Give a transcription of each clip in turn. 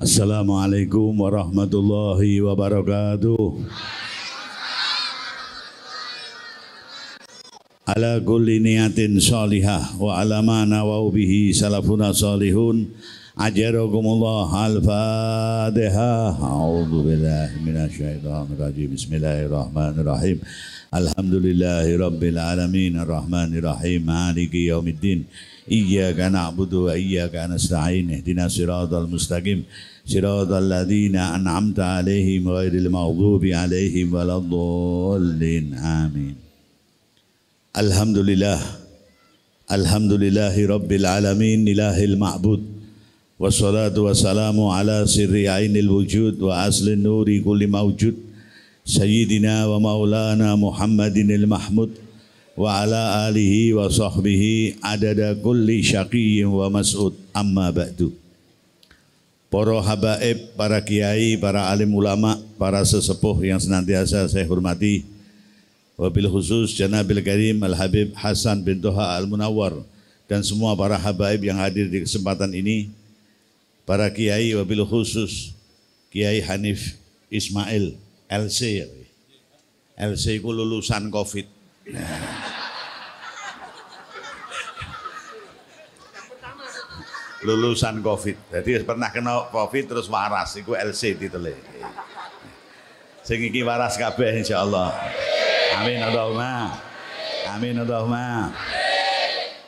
Assalamualaikum warahmatullahi wabarakatuh. Ala kulli niyatin salihah wa ala ma nawau bihi salafuna salihun. Ajarakumullah al-fatihah a'udzu billahi minasyaitonir rajim bismillahirrahmanirrahim. Alhamdulillahi rabbil alamin. Arrahmanir rahim maliki yaumiddin إياك نعبد وإياك نستعين اهدنا صراط المستقيم. صراط الذين أنعمت عليهم غير المغضوب عليهم ولا الضالين. آمين. الحمد لله الحمد لله رب العالمين إله المعبود. والصلاة والسلام على سر عين الوجود وأصل النور كل موجود. سيدنا ومولانا محمد المحمود. Wa ala alihi wa sahbihi adada kulli syaqiyyin wa mas'ud. Amma ba'du. Para habaib, para kiai, para alim ulama, para sesepuh yang senantiasa saya hormati. Wabil khusus Janabil Karim Al-Habib Hasan bin Toha Al-Munawar dan semua para habaib yang hadir di kesempatan ini. Para kiai wabil khusus Kiai Hanif Ismail LC LC itu lulusan Covid. Lulusan Covid. Jadi pernah kena Covid terus waras iku LC titele. Sing iki waras kabeh insyaallah. Amin Allahumma. Amin Allahumma.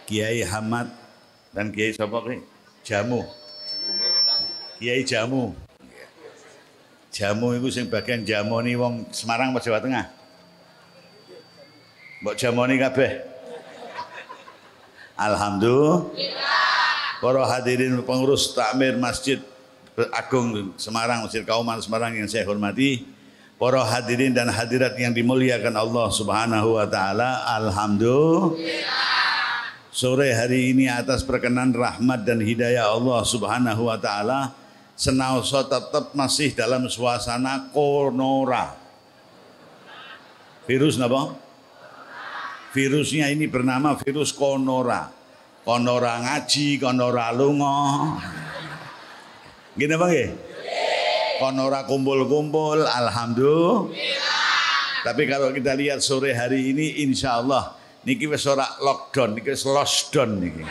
Kiai Hamad dan Kiai sapa Jamu. Kiai jamu. Jamu itu sing bagian jamoni wong Semarang Jawa Tengah? Mbok jamoni kabeh. Alhamdulillah. Para hadirin pengurus takmir Masjid Agung Semarang, Masjid Kauman Semarang yang saya hormati, para hadirin dan hadirat yang dimuliakan Allah Subhanahu wa taala. Alhamdulillah. Sore hari ini atas perkenan rahmat dan hidayah Allah Subhanahu wa taala senaosa tetap masih dalam suasana konora. Virus apa? Virusnya ini bernama virus konora. Konora ngaji, konora lungo. Gini bang ya? Konora kumpul-kumpul, alhamdulillah. Tapi kalau kita lihat sore hari ini, insya Allah, niki wis ora lockdown, niki wis lockdown niki.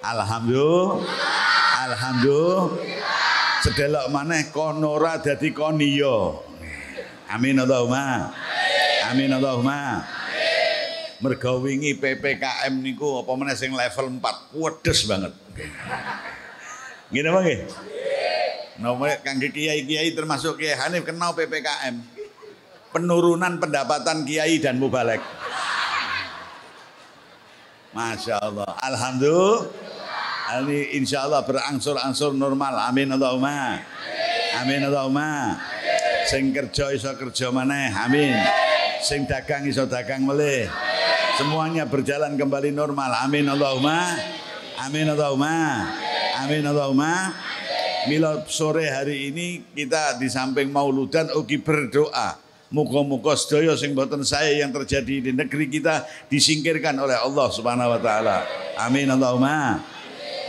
Alhamdulillah. Alhamdulillah. Sedelok maneh konora dadi koniyo. Amin Allahumma. Amin Allahumma. Mergo wingi PPKM niku apa meneh sing level 4 wedes banget. Ngene apa nggih? Nomor kangge kiai-kiai termasuk Kiai Hanif kenal PPKM. Penurunan pendapatan kiai dan mubalek. Masya Allah. Alhamdulillah. Ini insya Allah berangsur-angsur normal. Amin Allahumma. Amin Allahumma. Sing kerja iso kerja mana? Amin. Sing dagang iso dagang meleh. Semuanya berjalan kembali normal. Amin Allahumma. Amin Allahumma. Amin Allahumma. Mila sore hari ini kita di samping mauludan ugi berdoa. Muka-muka sedaya sing boten saya yang terjadi di negeri kita disingkirkan oleh Allah Subhanahu wa taala. Amin Allahumma.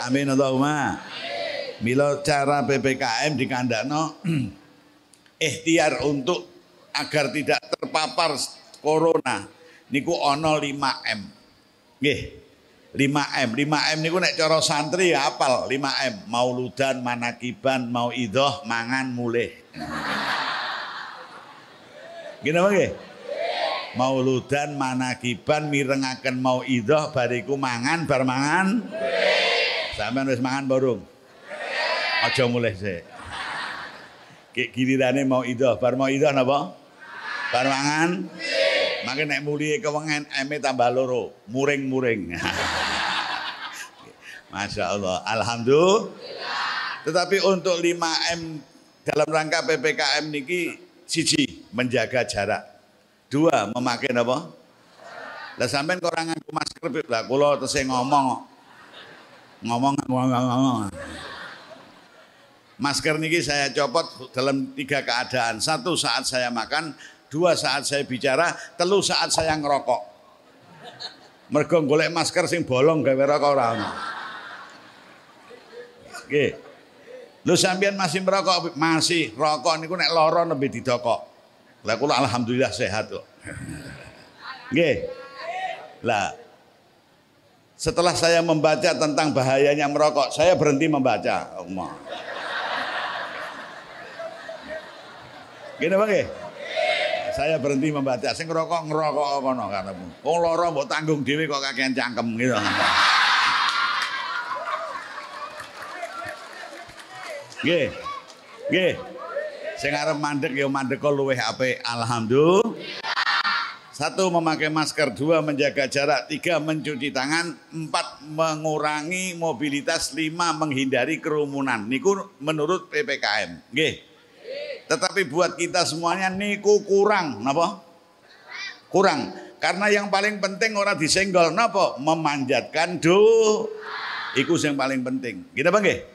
Amin Allahumma. Mila cara PPKM di Kandano ikhtiar untuk agar tidak terpapar corona niku ono 5M. Nggih. 5M. 5M niku nek cara santri ya apal 5M. Mauludan, manakiban, mau idoh, mangan, mulih. Gini apa nggih? Mauludan, manakiban, mirengaken mau idoh, bariku mangan, bar mangan. Sampeyan wis mangan borong. Aja mulai sih. Kek gilirane mau idoh, bar mau idoh napa? Bar mangan. Makin nek mulie kewengen eme tambah loro, muring-muring. Masya Allah, Alhamdulillah. Tetapi untuk 5M dalam rangka PPKM niki siji menjaga jarak. Dua memakai apa? Lah sampean kok ora nganggo masker lah kula tesih ngomong ngomong ngomong. Masker niki saya copot dalam tiga keadaan. Satu saat saya makan, dua saat saya bicara, telu saat saya ngerokok. Mergo golek masker sing bolong gawe rokok ora ono. Lu sampean masih merokok masih rokok niku nek lara nembe didokok. Lah kula alhamdulillah sehat kok. Nggih. Lah setelah saya membaca tentang bahayanya merokok, saya berhenti membaca. Allah. Gini bang Saya berhenti membaca. Sing ngerokok ngerokok kono katamu. Wong lara mbok tanggung dhewe kok kakean cangkem gitu. Nggih. Nggih. Sing arep mandek ya mandek luweh apik. Alhamdulillah. Satu memakai masker, dua menjaga jarak, tiga mencuci tangan, empat mengurangi mobilitas, lima menghindari kerumunan. Niku menurut PPKM. Nggih. Tetapi buat kita semuanya niku kurang, napa? Kurang. Karena yang paling penting orang disenggol napa? Memanjatkan do. Iku yang paling penting. Gitu Bang nggih?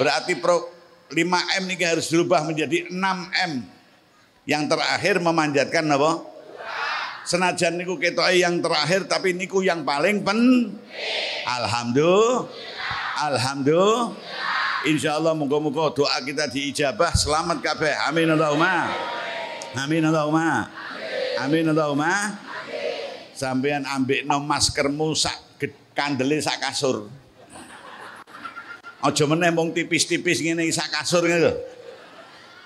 Berarti pro 5M ini harus berubah menjadi 6M. Yang terakhir memanjatkan apa? Senajan niku ketoke yang terakhir tapi niku yang paling pen. Alhamdulillah. Alhamdulillah. Insya Allah moga-moga doa kita diijabah selamat kabeh. Amin Allahumma. Amin Allahumma. Amin Allahumma. Sampean ambek no maskermu sak kandele sak kasur. Aja meneh mung tipis-tipis ngene sak kasur gitu.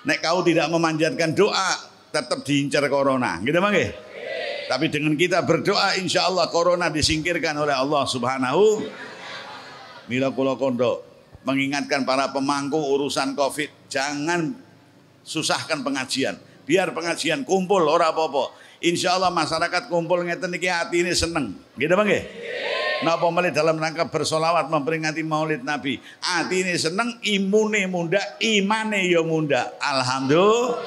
Nek kau tidak memanjatkan doa, tetap diincar corona. Gitu bang Tapi dengan kita berdoa, insya Allah corona disingkirkan oleh Allah Subhanahu. Mila kulo kondo mengingatkan para pemangku urusan COVID, jangan susahkan pengajian. Biar pengajian kumpul ora apa-apa. Insya Allah masyarakat kumpul ngeten iki hati ini seneng. Gitu bang Napa malih dalam rangka bersolawat memperingati Maulid Nabi. Ati ini seneng, imune munda, imane yo ya munda. Alhamdulillah.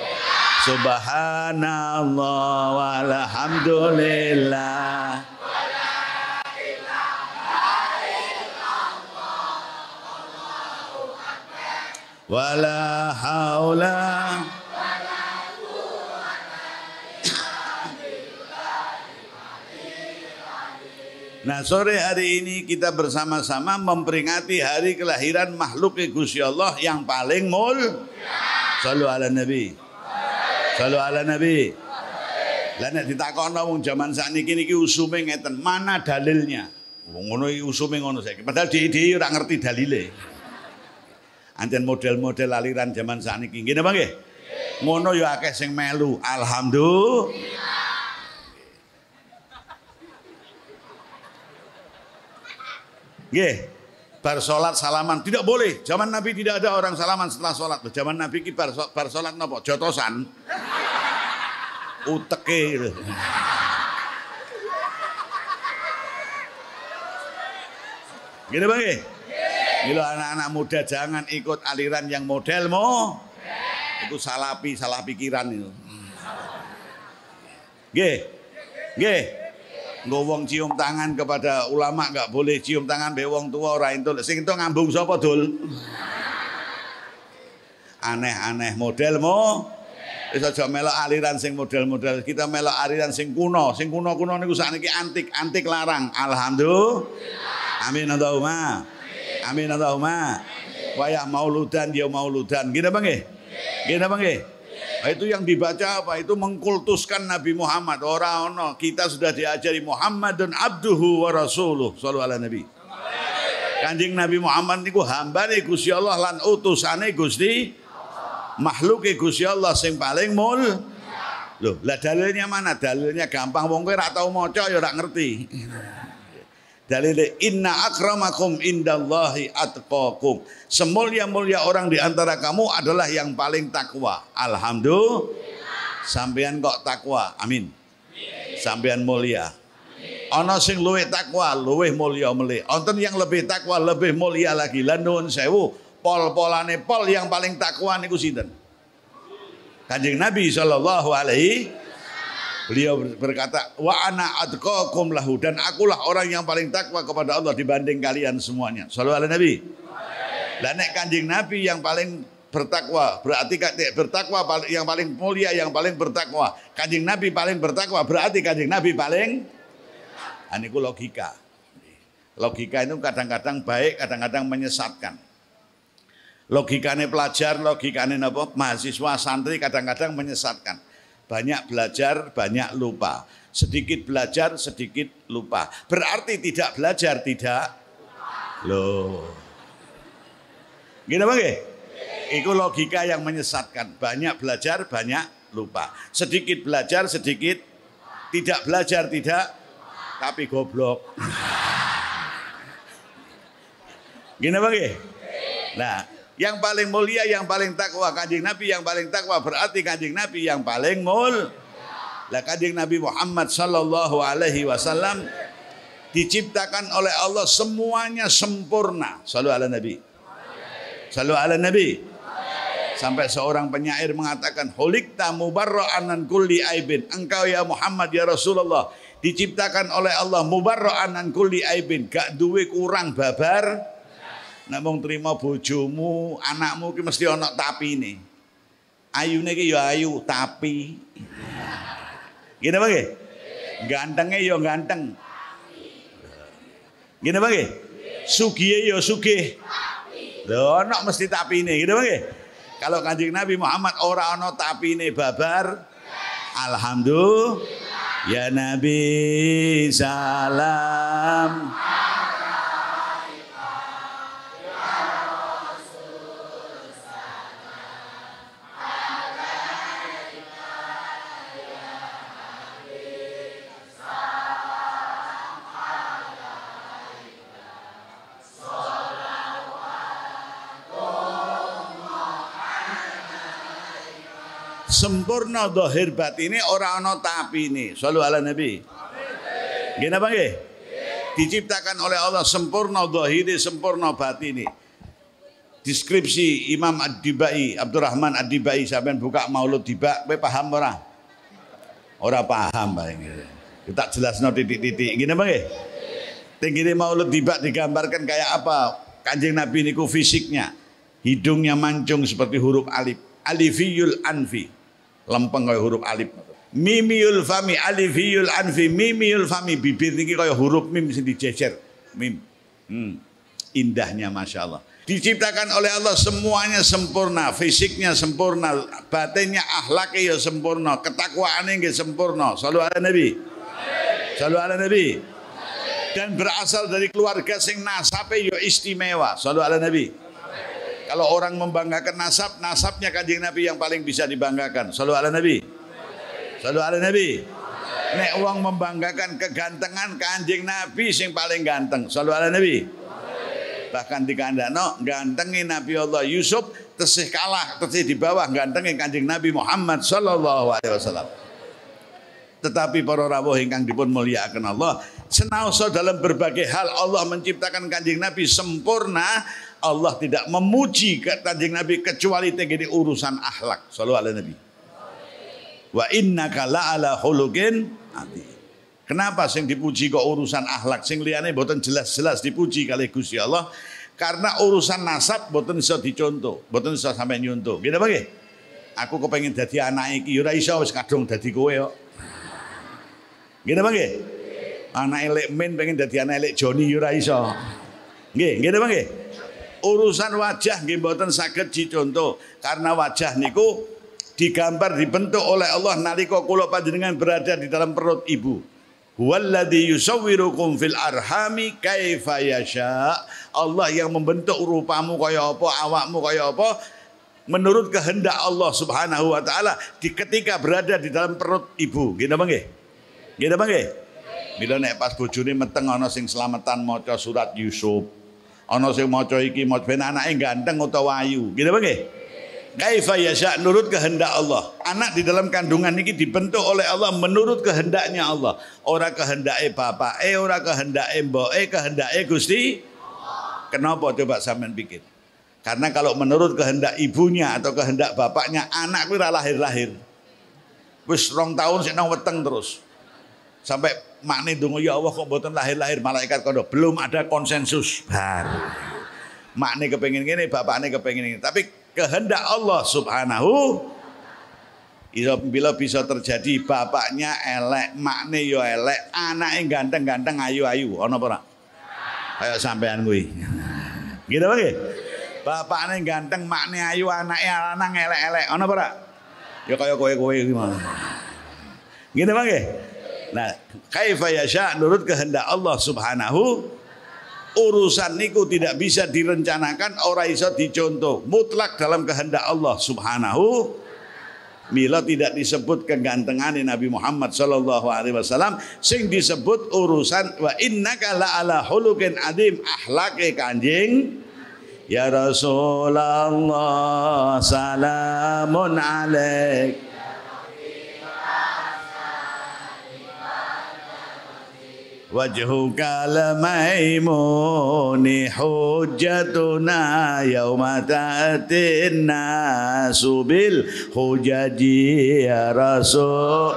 Subhanallah walhamdulillah. Wala haula Nah sore hari ini kita bersama-sama memperingati hari kelahiran makhluk Gusti Allah yang paling mul. Salu ala Nabi. Salu ala Nabi. Lah nek ditakokno wong jaman sakniki niki usume ngeten, mana dalilnya? Wong ngono iki usume ngono saiki. Padahal dhewe ora ngerti dalile. Anjen model-model aliran zaman sakniki. Nggih napa nggih? Ngono ya akeh sing melu. Alhamdulillah. Nggih. Bar salat salaman tidak boleh. Zaman Nabi tidak ada orang salaman setelah salat. Zaman Nabi ki bar, bar salat napa? Jotosan. Uteke. Gitu Bang Gila anak-anak muda jangan ikut aliran yang modelmu. Itu salah pi, salah pikiran itu. Nggih. Nggih. Nggo wong cium tangan kepada ulama nggak boleh cium tangan be wong tua ora entuk. Sing itu ngambung sapa dul? Aneh-aneh modelmu. Wis aja melok aliran sing model-model. Kita melok aliran sing kuno. Sing kuno-kuno niku sakniki antik, antik larang. Alhamdulillah. Amin Allahumma. Amin Allahumma. Wayah mauludan dia mauludan. Gini bang Gini bang Nah, itu yang dibaca apa? Itu mengkultuskan Nabi Muhammad. Orang ono kita sudah diajari Muhammad dan abduhu wa rasuluh. Sallallahu ala Nabi. Kanjeng Nabi Muhammad niku hambane Gusti Allah lan utusane Gusti makhluk Gusti Allah sing paling mul. Loh, lah dalilnya mana? Dalilnya gampang wong kowe ora tau maca ya ngerti. Dalilnya inna akramakum indallahi atqakum. Semulia-mulia orang di antara kamu adalah yang paling takwa. Alhamdulillah. Sampean kok takwa. Amin. Sampean mulia. Ana sing luwih takwa, luwih mulia melih. Wonten yang lebih takwa, lebih mulia lagi. Lan nuwun sewu, pol-polane pol yang paling takwa niku sinten? Kanjeng Nabi sallallahu alaihi Beliau berkata, wa ana adqakum lahu dan akulah orang yang paling takwa kepada Allah dibanding kalian semuanya. Sallallahu alaihi Nabi. Dan nek Kanjeng Nabi yang paling bertakwa, berarti bertakwa yang paling mulia, yang paling bertakwa. Kanjeng Nabi paling bertakwa, berarti Kanjeng Nabi paling aniku nah, logika. Logika itu kadang-kadang baik, kadang-kadang menyesatkan. Logikane pelajar, logikane apa? Mahasiswa santri kadang-kadang menyesatkan. Banyak belajar, banyak lupa. Sedikit belajar, sedikit lupa. Berarti tidak belajar, tidak loh. Gini bang Itu logika yang menyesatkan. Banyak belajar, banyak lupa. Sedikit belajar, sedikit tidak belajar, tidak tapi goblok. Gini bang Nah, yang paling mulia, yang paling takwa kanjeng Nabi, yang paling takwa berarti kanjeng Nabi yang paling mul. Lah kanjeng Nabi Muhammad sallallahu alaihi wasallam diciptakan oleh Allah semuanya sempurna. Selalu ala Nabi. Selalu ala Nabi. Sampai seorang penyair mengatakan, "Hulikta mubarra'an an kulli aibin." Engkau ya Muhammad ya Rasulullah diciptakan oleh Allah mubarra'an an kulli aibin, gak duwe kurang babar Nek mung trima bojomu, anakmu ki mesti ana tapine. Ayune ki ya ayu, tapi. Gini apa nggih? Gantenge ya ganteng. Gini apa nggih? Sugihe ya sugih. Lho ana mesti tapine, gini apa? Kalau Kanjeng Nabi Muhammad ora ana tapine babar, alhamdulillah ya Nabi salam. Sempurna dohir batine ora ana tapine. Sallu ala Nabi. Nggih napa nggih? Diciptakan oleh Allah sempurna dohiri, sempurna batini. Deskripsi Imam Ad-Dibai, Abdurrahman Ad-Dibai sampean buka Maulud Diba, kowe paham ora? Ora paham paling. Kita jelasno titik-titik. Ngene apa nggih? Tenggine Maulud Diba digambarkan kayak apa? Kanjeng Nabi niku fisiknya. Hidungnya mancung seperti huruf alif. Alifiyul anfi lempeng kaya huruf alif. Mimiul fami alifiyul anfi mimiul fami bibir niki kaya huruf mim sing dijejer. Mim. Hmm. Indahnya Masya Allah. Diciptakan oleh Allah semuanya sempurna, fisiknya sempurna, batinnya akhlaknya ya sempurna, ketakwaannya ya sempurna. Selalu ada Nabi. Selalu ada Nabi. Dan berasal dari keluarga sing nasabe ya istimewa. Selalu ada Nabi. Kalau orang membanggakan nasab, nasabnya kanjeng Nabi yang paling bisa dibanggakan. Selalu ala Nabi. Selalu ala Nabi. Nek uang membanggakan kegantengan kanjeng Nabi sing paling ganteng. Selalu ala Nabi. Bahkan di kandano gantengin Nabi Allah Yusuf tesih kalah, tesih di bawah gantengin kanjeng Nabi Muhammad sallallahu alaihi wasallam. Tetapi para rawuh ingkang dipun mulyakaken Allah, senaosa dalam berbagai hal Allah menciptakan kanjeng Nabi sempurna Allah tidak memuji kanjeng Nabi kecuali tegede urusan akhlak. Sallallahu alaihi Nabi. Wa innaka la'ala khuluqin Kenapa sing dipuji kok urusan akhlak sing liyane boten jelas-jelas dipuji kali Gusti Allah? Karena urusan nasab boten iso dicontoh, boten iso sampai nyontoh. Gini apa Aku kepengen dadi anak iki ora iso wis kadung dadi kowe kok. Gini apa Anak elek men pengen dadi anak elek Joni ora iso. Nggih, nggih? Urusan wajah nggih mboten saged dicontoh karena wajah niku digambar dibentuk oleh Allah nalika kula panjenengan berada di dalam perut ibu. Huwallazi yusawwirukum fil arhami kaifa yasha. Allah yang membentuk rupamu kaya apa, awakmu kaya apa menurut kehendak Allah Subhanahu wa taala di ketika berada di dalam perut ibu. Gini apa nggih? Gini apa nggih? Bila nek pas bojone meteng ana sing selamatan maca surat Yusuf. Ana sing maca iki maca ben anake ganteng utawa ayu. Gitu apa nggih? Kaifa yasha nurut kehendak Allah. Anak di dalam kandungan ini dibentuk oleh Allah menurut kehendaknya Allah. Ora kehendake bapak, eh ora kehendake mbok, eh kehendake Gusti. Kenapa coba sampean pikir? Karena kalau menurut kehendak ibunya atau kehendak bapaknya, anak kuwi lahir-lahir. Wis rong tahun sik nang weteng terus. Sampai makne donga ya Allah kok mboten lahir-lahir malaikat kono. Belum ada konsensus baru. Makne kepengin ngene, bapakne kepengin ngene. Tapi kehendak Allah Subhanahu bila bisa terjadi bapaknya elek, makne yo elek, anaknya ganteng-ganteng, ayu-ayu, ono apa ora? Kayak sampean kuwi. Gitu apa Bapaknya ganteng, maknya ayu, anaknya lanang elek-elek. Ana ora? Ya kaya kowe-kowe gimana? Gini bang ya? Nah, kaifa yasha nurut kehendak Allah Subhanahu urusan niku tidak bisa direncanakan orang iso dicontoh. Mutlak dalam kehendak Allah Subhanahu Mila tidak disebut kegantengan Nabi Muhammad sallallahu alaihi wasallam sing disebut urusan wa innaka la ala hulukin adim ahlake kanjing. Ya Rasulullah salamun alaik وجهك الميمون حجتنا يوم تأتي الناس بالحجج يا رسول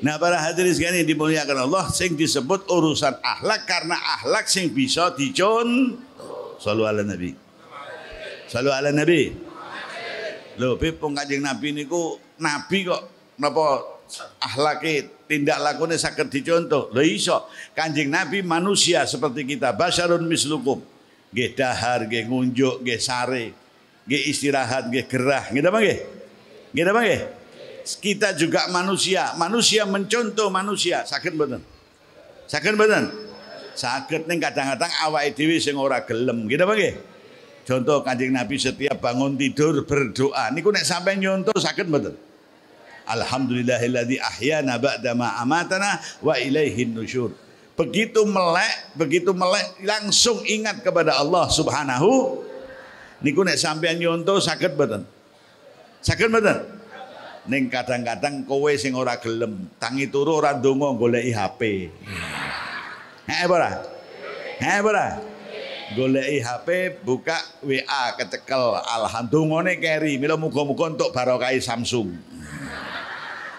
Nah para hadirin sekalian yang dimuliakan Allah sing disebut urusan akhlak karena akhlak sing bisa dicon Sallu ala Nabi. Sallu ala Nabi. Lho, pipung Kanjeng Nabi niku nabi kok napa akhlake tindak lakune saged dicontoh. Lho iso. Kanjeng Nabi manusia seperti kita, basyarun mislukum. Nggih dahar, nggih ngunjuk, nggih sare, nggih istirahat, nggih gerah. Nggih apa nggih? Nggih apa nggih? Kita juga manusia, manusia mencontoh manusia. Saged mboten? Saged mboten? Saged ning kadang-kadang awake dhewe sing ora gelem. Nggih apa nggih? Contoh kanjeng Nabi setiap bangun tidur berdoa. Niku nek sampai nyontoh sakit betul. Alhamdulillahilladzi ahyana ba'da ma amatana wa ilaihin nusyur. Begitu melek, begitu melek langsung ingat kepada Allah Subhanahu. Niku nek sampai nyontoh sakit betul. Sakit betul. Ning kadang-kadang kowe sing ora gelem, tangi turu ora ndonga goleki HP. Heh ora? Heh ora? Goleki HP buka WA kecekel. Alhamdulillah keri mila muga-muga untuk barokai Samsung.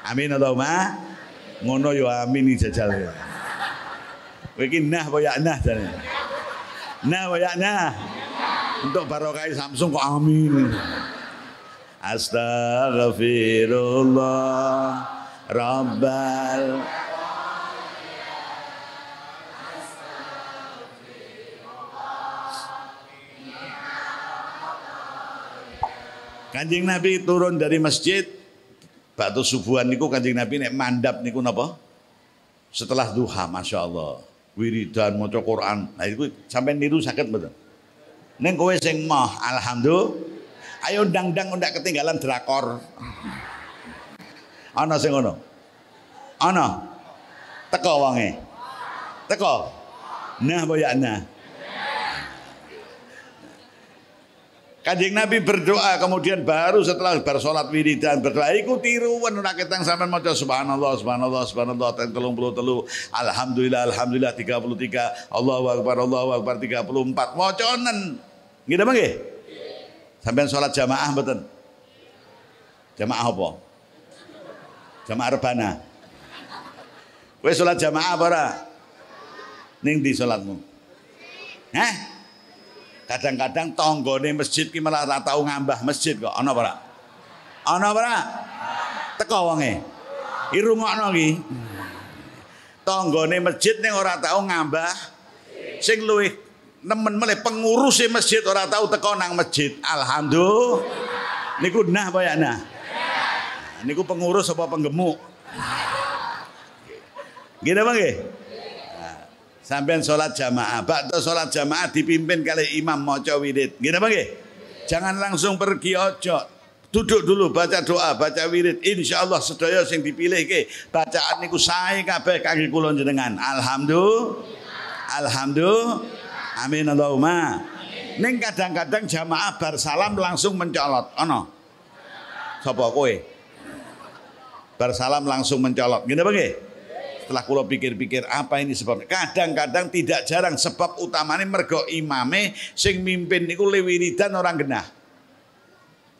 Amin atau ma. Ngono yo amin jajal ya. Iki nah boya nah jane? Nah boya nah? Untuk barokai Samsung kok amin. Astaghfirullah Rabbal Kanjeng Nabi turun dari masjid batu subuhan niku Kanjeng Nabi nek mandap niku napa? Setelah duha, masya Allah. Wiridan maca Quran. Nah itu sampai niru sakit betul. Neng kowe sing mah, alhamdulillah. Ayo dang-dang ndak ketinggalan drakor. Ana sing ngono. Ana. Teko wonge. Teko. Nah boya nah. Kanjeng Nabi berdoa kemudian baru setelah bersolat wiridan berdoa iku tiruan ora ketang sampean maca subhanallah subhanallah subhanallah teng 33 alhamdulillah alhamdulillah 33 Allahu akbar Allahu akbar 34 macanen nggih apa nggih? Sampean salat jamaah mboten? Jamaah apa? Jamaah rebana. Kowe salat jamaah apa ora? Ning di salatmu? Hah? Kadang-kadang tonggone masjid ki malah ora tau ngambah masjid kok. Ana ora? Ana ora? Teko wonge. Ki rungokno ki. Tonggone masjid ning ora tau ngambah sing luwih nemen melih pengurus masjid ora tau teko nang masjid. Alhamdulillah. Niku nah apa ya nah? Niku pengurus apa penggemuk? Gini apa nggih? Sampai sholat jamaah. Bakto sholat jamaah dipimpin kali imam maca wirid. Gini apa Jangan langsung pergi ojo. Duduk dulu baca doa, baca wirid. Insya Allah sedaya sing dipilih ke bacaan niku sae kabeh kaki kulon jenengan. Alhamdulillah. Alhamdulillah. Amin Allahumma. Ning kadang-kadang jamaah bar salam langsung mencolot. Ono. Sapa kowe? Bar salam langsung mencolot. Gini apa setelah kulo pikir-pikir apa ini sebabnya. Kadang-kadang tidak jarang sebab utamanya mergo imame sing mimpin niku lewiridan orang genah.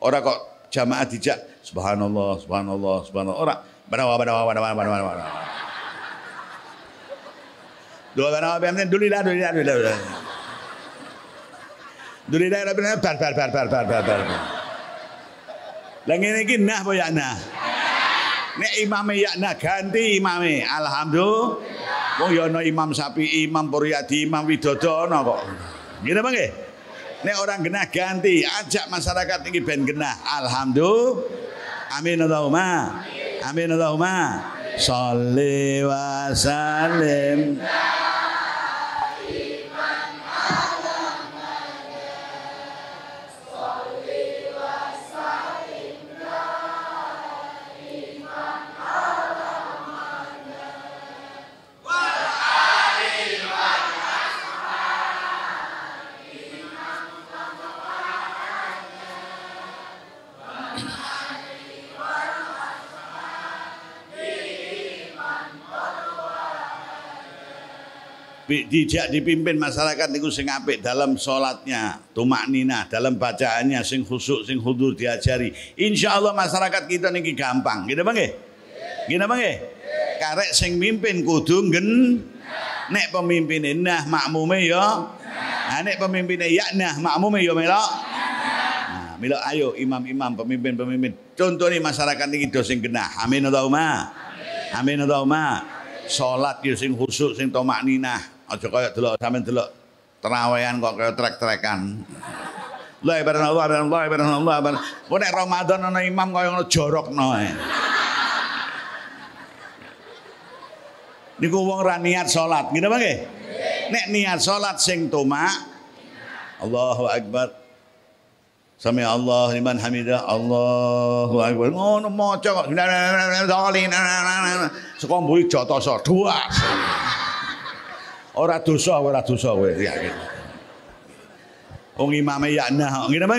Orang kok jamaah dijak subhanallah subhanallah subhanallah orang banawa banawa banawa banawa banawa. Dua banawa banawa dulu lah dulu lah dulu lah. Dulu lah dulu lah bar bar bar bar bar bar. Lah nah boya nah. Nek imame yakna ganti imame. Alhamdulillah. Wong ya ana Imam Sapi, Imam Puryadi, Imam Widodo ana kok. Ngene apa nggih? Nek orang genah ganti, ajak masyarakat iki ben genah. Alhamdulillah. Amin Allahumma. Amin Allahumma. Shalli wa sallim. Dijak dipimpin masyarakat niku sing apik dalam salatnya, tumak nina, dalam bacaannya sing khusuk, sing hudur diajari. Insya Allah masyarakat kita niki gampang. Gitu bang Gitu bang Karek sing mimpin kudu gen nek pemimpin nah makmume ya. Nah, nek pemimpin ya nah makmume ya melok. Nah, melok ayo imam-imam, pemimpin-pemimpin. Contoh nih masyarakat niki do sing genah. Amin Allahumma. Amin Allahumma. Salat ya sing khusuk, sing tomak ninah. Aja kaya delok sampean delok terawehan kok kaya trek-trekan. La ibadah Allah, Allah, ibadah Allah. Kok nek Ramadan ana imam kaya ngono jorokno ae. Niku wong ra niat salat, ngene apa nggih? Nek niat salat sing tumak Allahu Akbar. Sami Allah liman hamidah Allahu Akbar. Ngono maca kok. Saka mburi jotoso. Dua. Ora dosa, ora dosa kowe yakin. Wong imame ya nah, ngene apa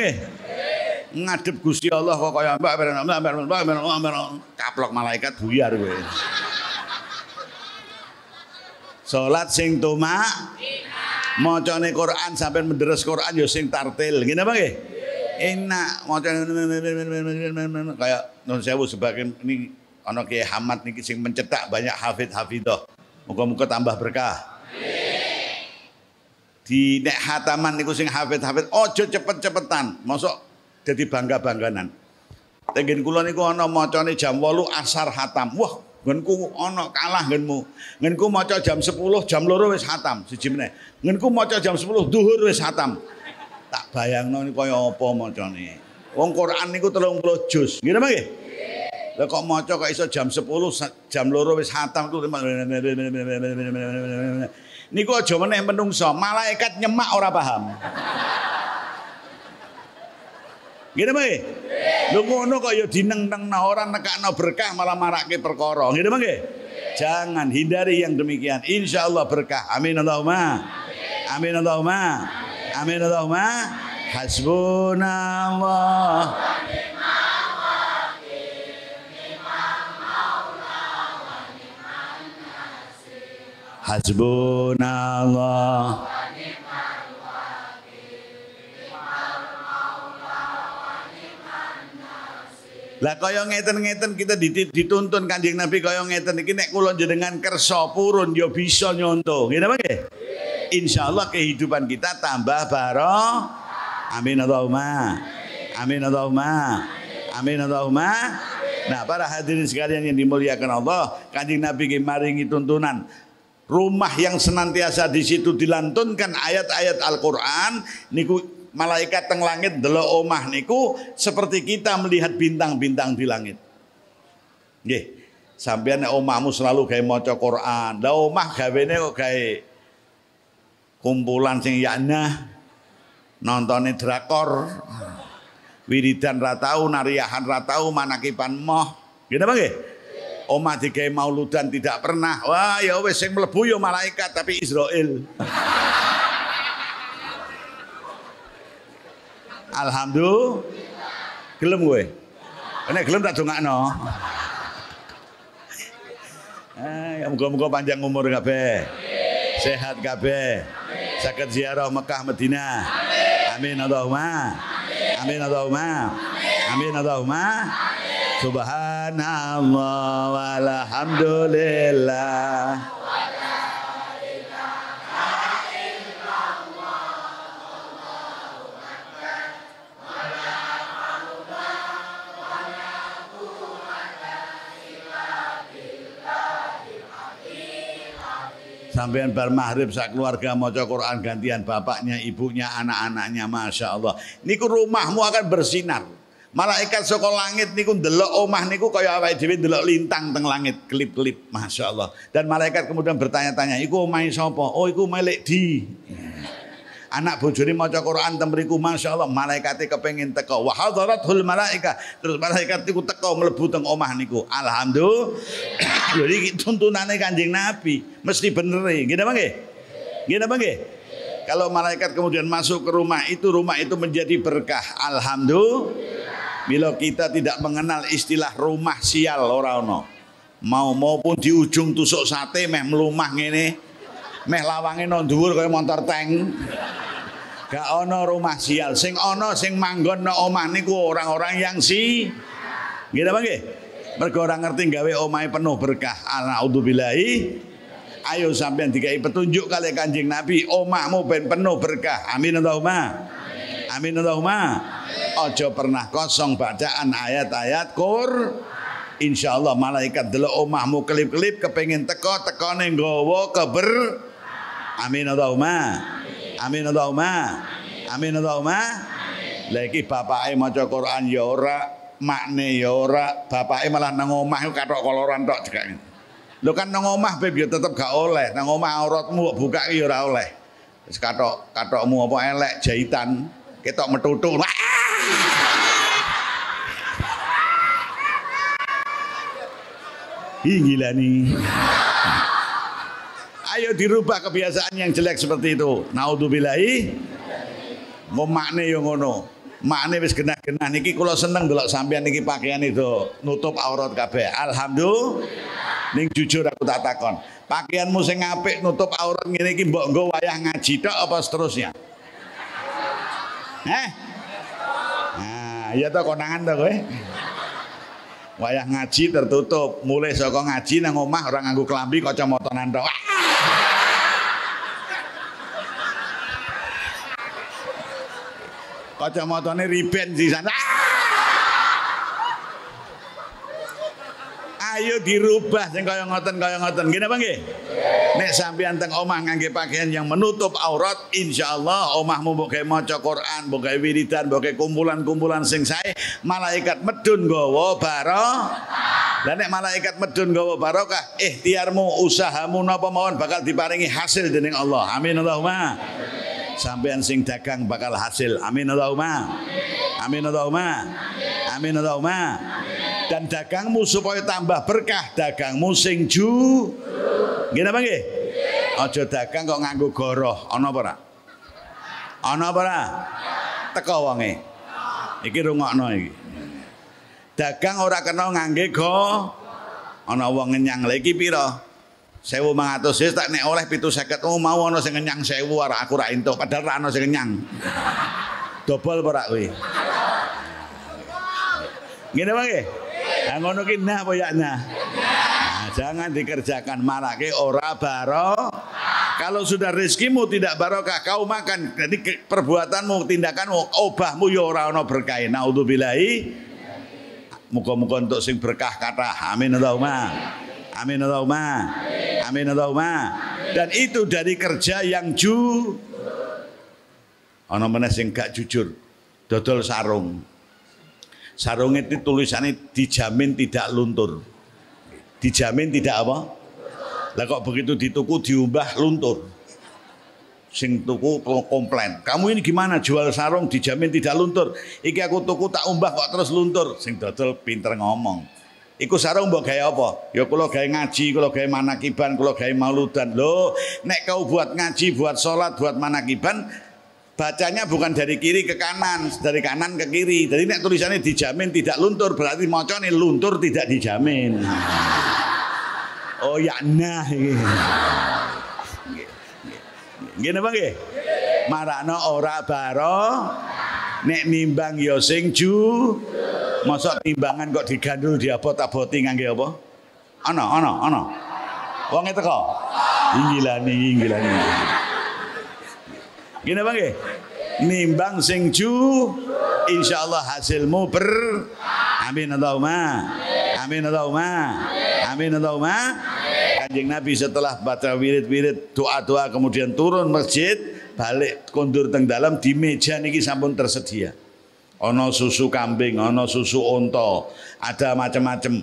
Ngadep Gusti Allah kok kaya mbak mbak mbak mbak kaplok malaikat buyar kowe. Salat sing tumak macane Quran sampai menderes Quran ya sing tartil. Ngene apa nggih? Enak macane kayak non sewu sebagai ini ana Kiai Hamad niki sing mencetak banyak hafid hafidah. Muga-muga tambah berkah di nek hataman niku sing hafid-hafid ojo cepet-cepetan mosok jadi bangga-bangganan Tengen kula niku ana macane jam 8 asar hatam. Wah, ngenku ana kalah ngenmu. Ngenku maca jam 10, jam 2 wis hatam siji meneh. Ngenku maca jam 10 duhur wis hatam. Tak bayangno niku kaya apa macane. Wong Quran niku 30 juz. Nggih nggih? Lah kok maca kok iso jam 10 jam 2 wis hatam ku Niku aja meneh menungso, malaikat nyemak ora paham. Gini mah Lu ngono kok ya dineng-nengna orang nekakno berkah malah marake perkara. Gini mah Jangan hindari yang demikian. Insya Allah berkah. Amin Allahumma. Amin Allahumma. Amin Allahumma. Hasbunallah. Hasbunallah. Lah kaya ngeten-ngeten kita dituntun Kanjeng Nabi kaya ngeten iki nek kula jenengan kersa purun ya bisa nyontoh. Ngene apa nggih? Insyaallah kehidupan kita tambah barokah. Amin Allahumma. Amin Allahumma. Amin Allahumma. Nah, para hadirin sekalian yang dimuliakan Allah, Kanjeng Nabi maringi tuntunan rumah yang senantiasa di situ dilantunkan ayat-ayat Al-Qur'an niku malaikat teng langit delok omah niku seperti kita melihat bintang-bintang di langit. Nggih. Sampeyan omahmu selalu gawe maca Quran, lah omah gawene kok gawe kumpulan sing yana nontone drakor. Wiridan ra tau, nariyahan ra tau, manakipan moh. Apa nggih? Omah digawe mauludan tidak pernah. Wah, ya wis sing mlebu ya malaikat tapi Israel. Alhamdulillah. Gelem kowe. Nek gelem tak dongakno. Eh, ya muga-muga panjang umur kabeh. Sehat kabeh. Saged ziarah Mekah Madinah. Amin Allahumma. Amin Allahumma. Amin Allahumma. Subhanallah walhamdulillah. sampean bar maghrib sak keluarga maca Quran gantian bapaknya, ibunya, anak-anaknya, masya Allah. Niku rumahmu akan bersinar. Malaikat saka langit niku ndelok omah niku kaya awake dhewe ndelok lintang teng langit kelip-kelip Masya Allah. Dan malaikat kemudian bertanya-tanya, "Iku omahe sapa?" "Oh, iku melek di." Anak bojone maca Quran teng mriku masyaallah malaikate kepengin teko. Wa hadaratul malaika. Terus malaikat niku teko mlebu teng omah niku. Alhamdulillah. Jadi tuntunane Kanjeng Nabi mesti bener nggih napa nggih? Nggih napa nggih? Kalau malaikat kemudian masuk ke rumah itu, rumah itu menjadi berkah. Alhamdulillah. Bila kita tidak mengenal istilah rumah sial ora ono. Mau maupun di ujung tusuk sate meh melumah ngene. Meh lawange nang dhuwur motor tank. Gak ono rumah sial. Sing ono sing manggon nang omah niku orang-orang yang si Nggih apa nggih? Mergo ora ngerti gawe omahe penuh berkah. A'udzubillahi Ayo sampean dikai petunjuk kali Kanjeng Nabi, omahmu ben penuh berkah. Amin Allahumma. Amin Allahumma. Ojo pernah kosong bacaan ayat-ayat Qur. Insya Allah malaikat delok omahmu kelip-kelip kepengen teko teko ning gowo keber. Amin Allahumma. Amin Allahumma. Amin Allahumma. Lagi bapake maca Quran ya ora, makne ya ora, bapake malah nang omah katok koloran tok juga. Lho kan nang omah ya tetep gak oleh, nang omah auratmu buka ya ora oleh. Wis katok katokmu apa elek jahitan, ketok metutuk. Ih gila nih. Ayo dirubah kebiasaan yang jelek seperti itu. Naudzubillahi. Mau makne yo ngono. Makne wis genah-genah niki kula seneng delok sampean niki pakaian itu nutup aurat kabeh. Alhamdulillah. Ning jujur aku tak takon. Pakaianmu sing apik nutup aurat ngene iki mbok nggo wayah ngaji tok apa seterusnya? Eh? Nah, iya to konangan to kowe. Wayah ngaji tertutup, mulai saka ngaji nang omah orang nganggo klambi kacamataan tok. Kacamatane riben di Ayo dirubah sing kaya ngoten kaya ngoten. Gini apa nggih? Nek sampeyan teng omah ngangge pakaian yang menutup aurat, insyaallah omahmu mbok gawe maca Quran, mbok gawe wiridan, mbok kumpulan-kumpulan sing sae, malaikat medun gawa barokah. Lah nek malaikat medun gawa barokah, ikhtiarmu, usahamu napa mawon bakal diparingi hasil dening Allah. Amin Allahumma. Sampean sing dagang bakal hasil. Amin Allahumma. Amin Allahumma. Amin Allahumma. Dan dagangmu supaya tambah berkah, dagangmu sing ju. Nggih napa nggih? Dagang kok nganggo goroh, ana apa ora? Ana apa? Teko wonge. Iki rungokno iki. Dagang ora kena ngangge go. Ana wong ngenyang lha? 1500 wis tak nek oleh 750 oh mau ana sing ngenyang 1000 ora aku ra entuk padahal ra ana sing ngenyang. Dobol apa ora kowe? Ngene wae. Nah, ngono ki nah apa ya nah? jangan dikerjakan marake ora baro. Kalau sudah rezekimu tidak barokah, kau makan. Jadi perbuatanmu, tindakanmu, obahmu ya ora ana berkah. Naudzubillahi. Muga-muga untuk sing berkah kata. Amin Allahumma. Amin Allahumma. Amin Allahumma. Dan itu dari kerja yang ju. Ana meneh sing gak jujur. Dodol sarung. Sarung itu tulisannya dijamin tidak luntur. Dijamin tidak apa? Lah kok begitu dituku diubah luntur. Sing tuku komplain. Kamu ini gimana jual sarung dijamin tidak luntur? Iki aku tuku tak umbah kok terus luntur. Sing dodol pinter ngomong. Iku sarung mbok gawe apa? Ya kula gawe ngaji, kula gawe manakiban, kula gawe mauludan. Loh, nek kau buat ngaji, buat sholat, buat manakiban, bacanya bukan dari kiri ke kanan, dari kanan ke kiri. Jadi nek tulisannya dijamin tidak luntur, berarti macane luntur tidak dijamin. Oh ya nah apa nggih? Marakno ora baro nek nimbang ya sing ju. Mosok timbangan kok digandul diabot-aboti ngangge apa? Ana, ana, ana. Wonge teko. Inggilani, inggilani. Gini apa nggih? Nimbang sing ju insyaallah hasilmu ber Amin Allahumma. Amin Allahumma. Amin Allahumma. Kanjeng Nabi setelah baca wirid-wirid doa-doa kemudian turun masjid balik kondur teng dalam di meja niki sampun tersedia. Ono susu kambing, ono susu onto, ada macam-macam.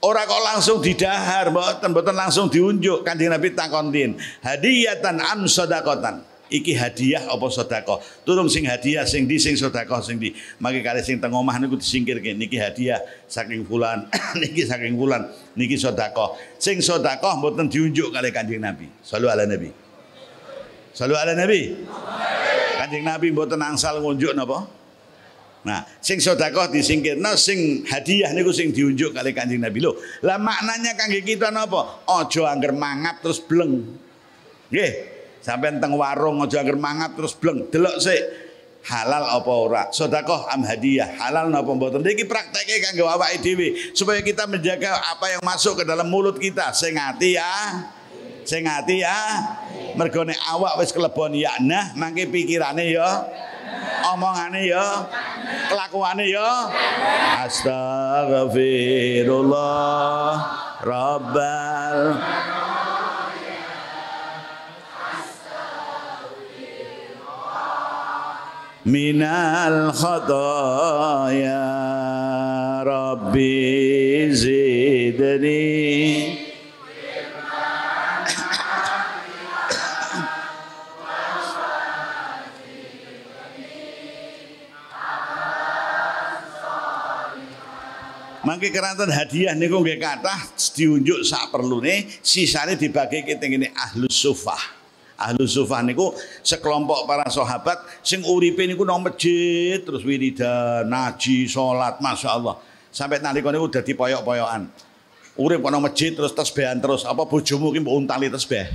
Orang kok langsung didahar, mboten mboten langsung diunjuk. Kanjeng Nabi takontin, hadiyatan am sodakotan iki hadiah apa sedekah? Turun sing hadiah sing di sing sedekah sing di. Maki kali sing teng omah niku disingkirke niki hadiah saking fulan niki saking fulan niki sedekah. Sing sedekah mboten diunjuk kali Kanjeng Nabi. Sallu ala nabi. Sallu ala nabi. Kanjeng Nabi mboten angsal ngunjuk napa Nah, sing sedekah disingkirna, sing hadiah niku sing diunjuk kali Kanjeng Nabi. Lho, lah maknanya kangge kita napa? Aja angger mangap terus bleng. Nggih, Sampai teng warung aja anger mangap terus bleng. Delok sik halal apa ora? Sedekah am hadiah, halal napa mboten? Iki prakteke kanggo awake dhewe supaya kita menjaga apa yang masuk ke dalam mulut kita. Sing ati ya. Sing ati ya. Mergone awak wis kelebon ya nah, mangke pikirane ya omongane ya kelakuane ya. Astagfirullah rabbal minal khataya rabbi zidni Mangke keranten hadiah niku nggih kathah diunjuk sak perlune, sisane dibagi kita ngene ahlus sufah ahlu sufah niku sekelompok para sahabat sing uripe niku nang masjid terus wiridan, naji, salat, Masya Allah. Sampai nalika niku dadi poyok-poyokan. Urip nang masjid terus tasbihan terus. Apa bojomu ki mbok untali tasbih?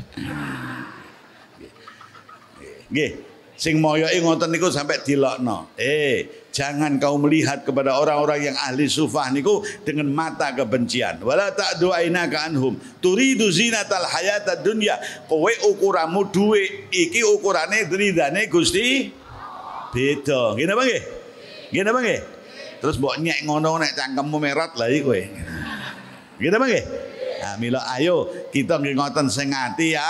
Nggih. Sing moyoki ngoten niku sampai dilokno. Eh, jangan kau melihat kepada orang-orang yang ahli sufah niku dengan mata kebencian. Wala ta'du ainaka anhum. Turidu zinatal hayatad dunya. Kowe ukuramu duwe iki ukurane ridane Gusti beda. Ngene apa nggih? Ngene apa nggih? Terus mbok nyek ngono nek cangkemmu merat lah iki kowe. Ngene apa nggih? Nah, mila ayo kita nggih ngoten sing ati ya.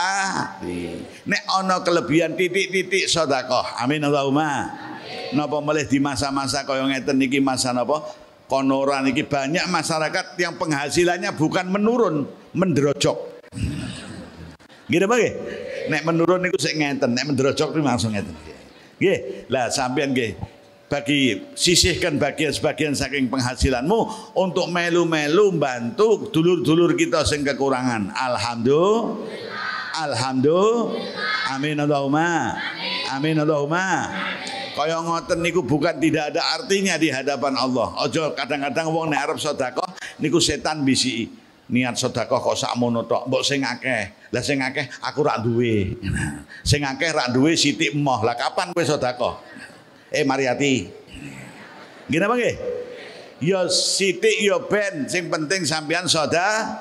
Nek ana kelebihan titik-titik sedekah. Amin Allahumma. Napa melih di masa-masa kaya ngeten niki masa napa? Konoran niki banyak masyarakat yang penghasilannya bukan menurun, mendrojok. Gini apa Nek menurun niku sik ngeten, nek mendrojok niku langsung ngeten. Nggih. Lah sampean nggih bagi sisihkan bagian sebagian saking penghasilanmu untuk melu-melu bantu dulur-dulur kita sing kekurangan. Alhamdulillah. Alhamdulillah. Amin Allahumma. Amin Allahumma. Kaya ngoten niku bukan tidak ada artinya di hadapan Allah. Ojo kadang-kadang wong nek arep sedekah niku setan bisi niat sedekah kok sakmono tok. Mbok sing akeh. Lah sing akeh aku rak duwe. Sing akeh rak duwe sithik emoh. Lah kapan kowe sedekah? eh Mariati. Gini apa nggih? Ya Siti ya Ben, sing penting sampean soda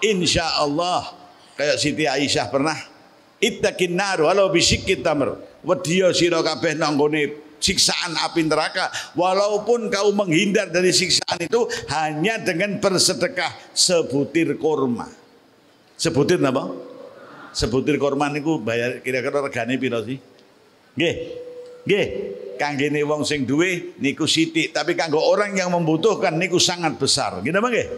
insya Allah kayak Siti Aisyah pernah ittaqin nar walau bisikit tamr. Wedya sira kabeh nang siksaan api neraka walaupun kau menghindar dari siksaan itu hanya dengan bersedekah sebutir kurma. Sebutir apa? Sebutir kurma niku bayar kira-kira regane piro sih? Nggih. Nggih kanggene wong sing duwe niku sithik, tapi kanggo orang yang membutuhkan niku sangat besar. Gitu nggih?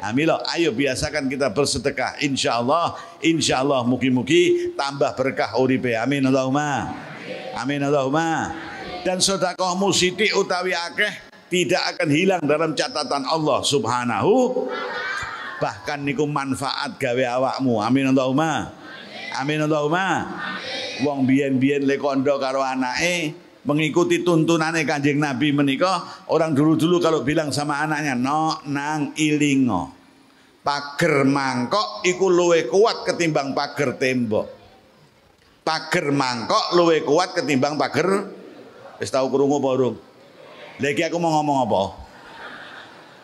Amilo, ayo biasakan kita bersedekah. Insya Allah, insya Allah mugi-mugi tambah berkah uripe. Amin Allahumma. Amin Allahumma. Dan sedekahmu sithik utawi akeh tidak akan hilang dalam catatan Allah Subhanahu. Bahkan niku manfaat gawe awakmu. Amin Allahumma. Amin Allahumma. Wong biyen-biyen le kondo karo anake mengikuti tuntunannya kanjeng Nabi menikah orang dulu-dulu kalau bilang sama anaknya no nang ilingo pager mangkok iku luwe kuat ketimbang pager tembok pager mangkok luwe kuat ketimbang pager. Wis tau krungu apa urung lagi aku mau ngomong apa?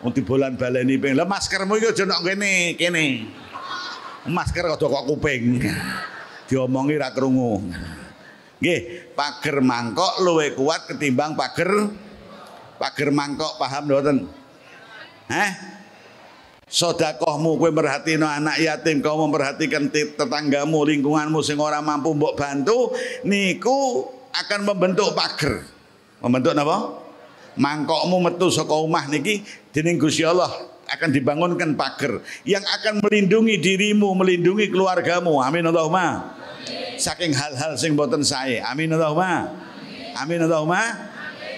Untuk bulan baleni ping. Lah maskermu itu aja nok kene kene. Masker kok kok kuping. Diomongi ra krungu. Nggih, pager mangkok luwe kuat ketimbang pager. Pager mangkok paham mboten? Heh? Sodakohmu kue merhatino anak yatim kau memperhatikan tetanggamu lingkunganmu sing ora mampu mbok bantu niku akan membentuk pager. Membentuk apa mangkokmu metu saka omah niki dening Gusti Allah akan dibangunkan pager yang akan melindungi dirimu melindungi keluargamu. Amin Allahumma. Saking hal-hal sing boten saya amin Allahumma. Amin Allahumma.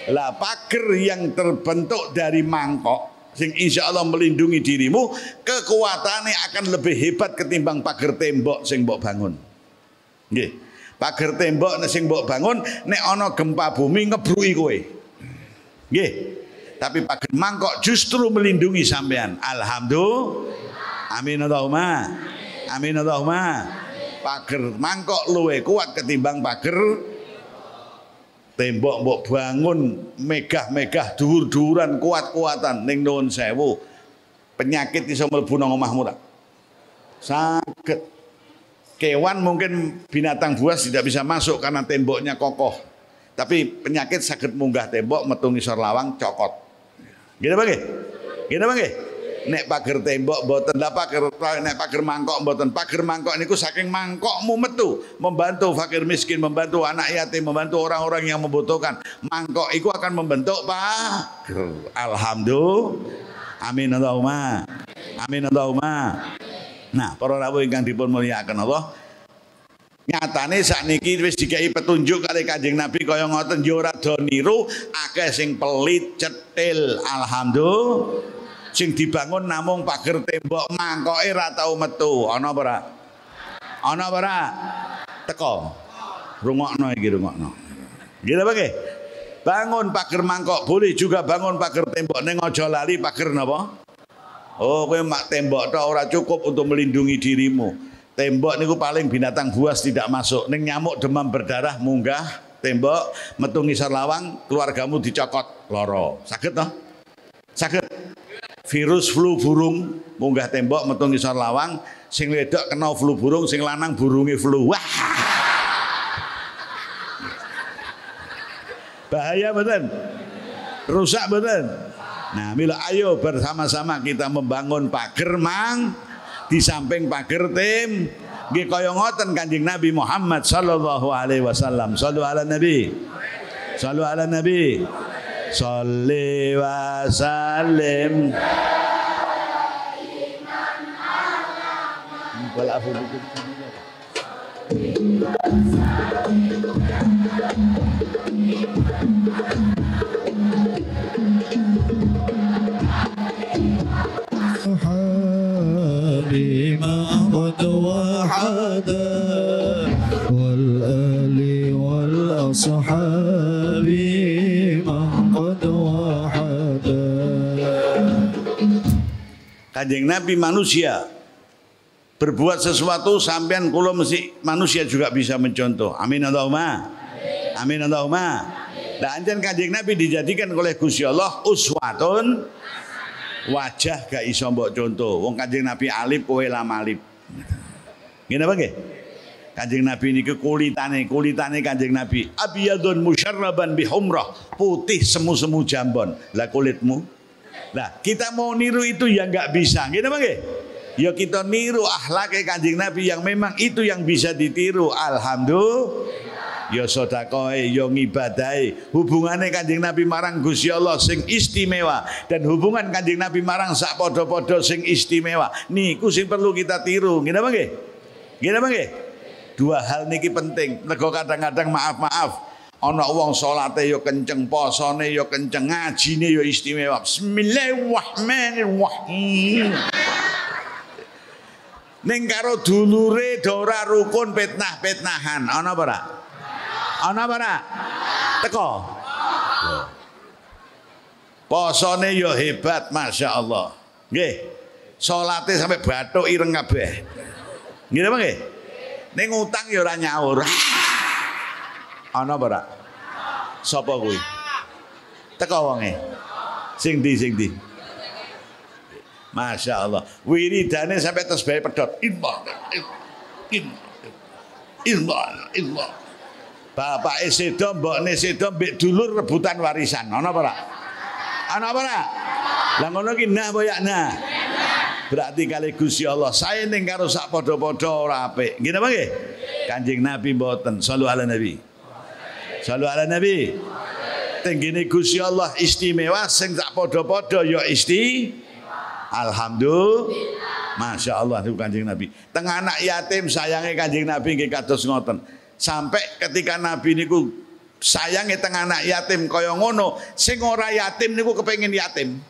Lah pager yang terbentuk dari mangkok sing insya Allah melindungi dirimu, kekuatannya akan lebih hebat ketimbang pagar tembok sing mbok bangun. Nggih. Pagar tembok sing mbok bangun nek ana gempa bumi ngebruki kowe. Nggih. Tapi pagar mangkok justru melindungi sampean. Alhamdulillah. Amin Allahumma. Amin Allahumma. Pagar mangkok luwe kuat ketimbang pagar tembok mbok bangun megah-megah dhuwur-dhuwuran kuat-kuatan. Ning nuwun sewu penyakit iso mlebu nang omahmu tak sakit kewan mungkin binatang buas tidak bisa masuk karena temboknya kokoh. Tapi penyakit sakit munggah tembok metu ngisor lawang cokot. Gitu bang gitu bang nek pagar tembok mboten lah pagar nek pagar mangkok mboten. Pagar mangkok niku saking mangkokmu metu membantu fakir miskin membantu anak yatim membantu orang-orang yang membutuhkan. Mangkok itu akan membentuk pak alhamdulillah. Amin Allahumma. Amin Allahumma. Nah para rawuh ingkang dipun mulyakaken Allah. Nyatane sakniki wis dikai petunjuk kali Kanjeng Nabi kaya ngoten yo ora do niru akeh sing pelit cetil. Alhamdulillah sing dibangun namung pagar tembok mangkoke ora tau metu. Ana apa ora ana apa ora teko. Rungokno iki rungokno. Gila apa bangun pagar mangkok boleh juga bangun pagar tembok. Ning aja lali pagar napa? Oh kowe mak tembok tok ora cukup untuk melindungi dirimu. Tembok niku paling binatang buas tidak masuk. Ning nyamuk demam berdarah munggah tembok metu ngisor lawang keluargamu dicokot. Loro. Sakit toh? sakit virus flu burung munggah tembok metu ngisor lawang. Sing wedok kena flu burung sing lanang burunge flu. Wah! Bahaya betul? Rusak betul? Nah mila ayo bersama-sama kita membangun pager mang di samping pager tim. Nggih kaya Kanjeng Nabi Muhammad sallallahu alaihi wasallam. Sallu ala nabi. Sallu ala nabi صلي وسلم والعفو بكم حبيب ما قد وحدك Kanjeng Nabi manusia berbuat sesuatu sampean kula mesti manusia juga bisa mencontoh. Amin Allahumma. Amin Allahumma. Dan anjen Kanjeng Nabi dijadikan oleh Gusti Allah uswatun wajah gak iso mbok contoh. Wong Kanjeng Nabi alif kowe lamalip. Ngene apa nggih? Kanjeng Nabi ini kulitane, kulitane Kanjeng Nabi abiyadun musyarraban bihumrah, putih semu-semu jambon. Lah kulitmu Nah, kita mau niru itu yang nggak bisa. Gitu bang Ya kita niru akhlak kanjeng Nabi yang memang itu yang bisa ditiru. Alhamdulillah. Ya sodakoe, ya ngibadai. Hubungannya kanjeng Nabi marang Gusti Allah sing istimewa. Dan hubungan kanjeng Nabi marang sak podo-podo sing istimewa. Niku sing perlu kita tiru. Gitu bang Gitu bang Dua hal niki penting. Nego kadang-kadang maaf-maaf Ana wong salate ya kenceng, posone ya kenceng, ngajine ya istimewa. Bismillahirrahmanirrahim. Ning karo dulure dora rukun fitnah-fitnahan. Ana apa ora? Ana apa ora? Teko. Posone ya hebat, Masya Allah. Nggih. Salate sampai bathuk ireng kabeh. Nggih apa nggih? Ning utang ya ora nyaur. Ana apa ora? Sapa kuwi? Teko wonge. Sing di sing di. Masya Allah. Wiridane sampai bae pedot. Ilmu. Ilmu. Ilmu. Ilmu. Bapak sedo, mbokne sedo mbek dulur rebutan warisan. Ana apa ora? Ana apa ora? Lah ki nah apa ya nah? Berarti kali Gusti Allah saya ning karo sak padha-padha ora apik. Nggih napa nggih? Kanjeng Nabi mboten. Sallu ala Nabi. Sallu ala Nabi. Tenggene Gusti Allah istimewa sing sak padha-padha ya isti. Alhamdulillah. Masya Allah itu kanjeng Nabi. Tengah anak yatim sayangnya kanjeng Nabi nggih kados ngoten. Sampai ketika Nabi niku sayangi tengah anak yatim kaya ngono, sing ora yatim niku kepengin yatim.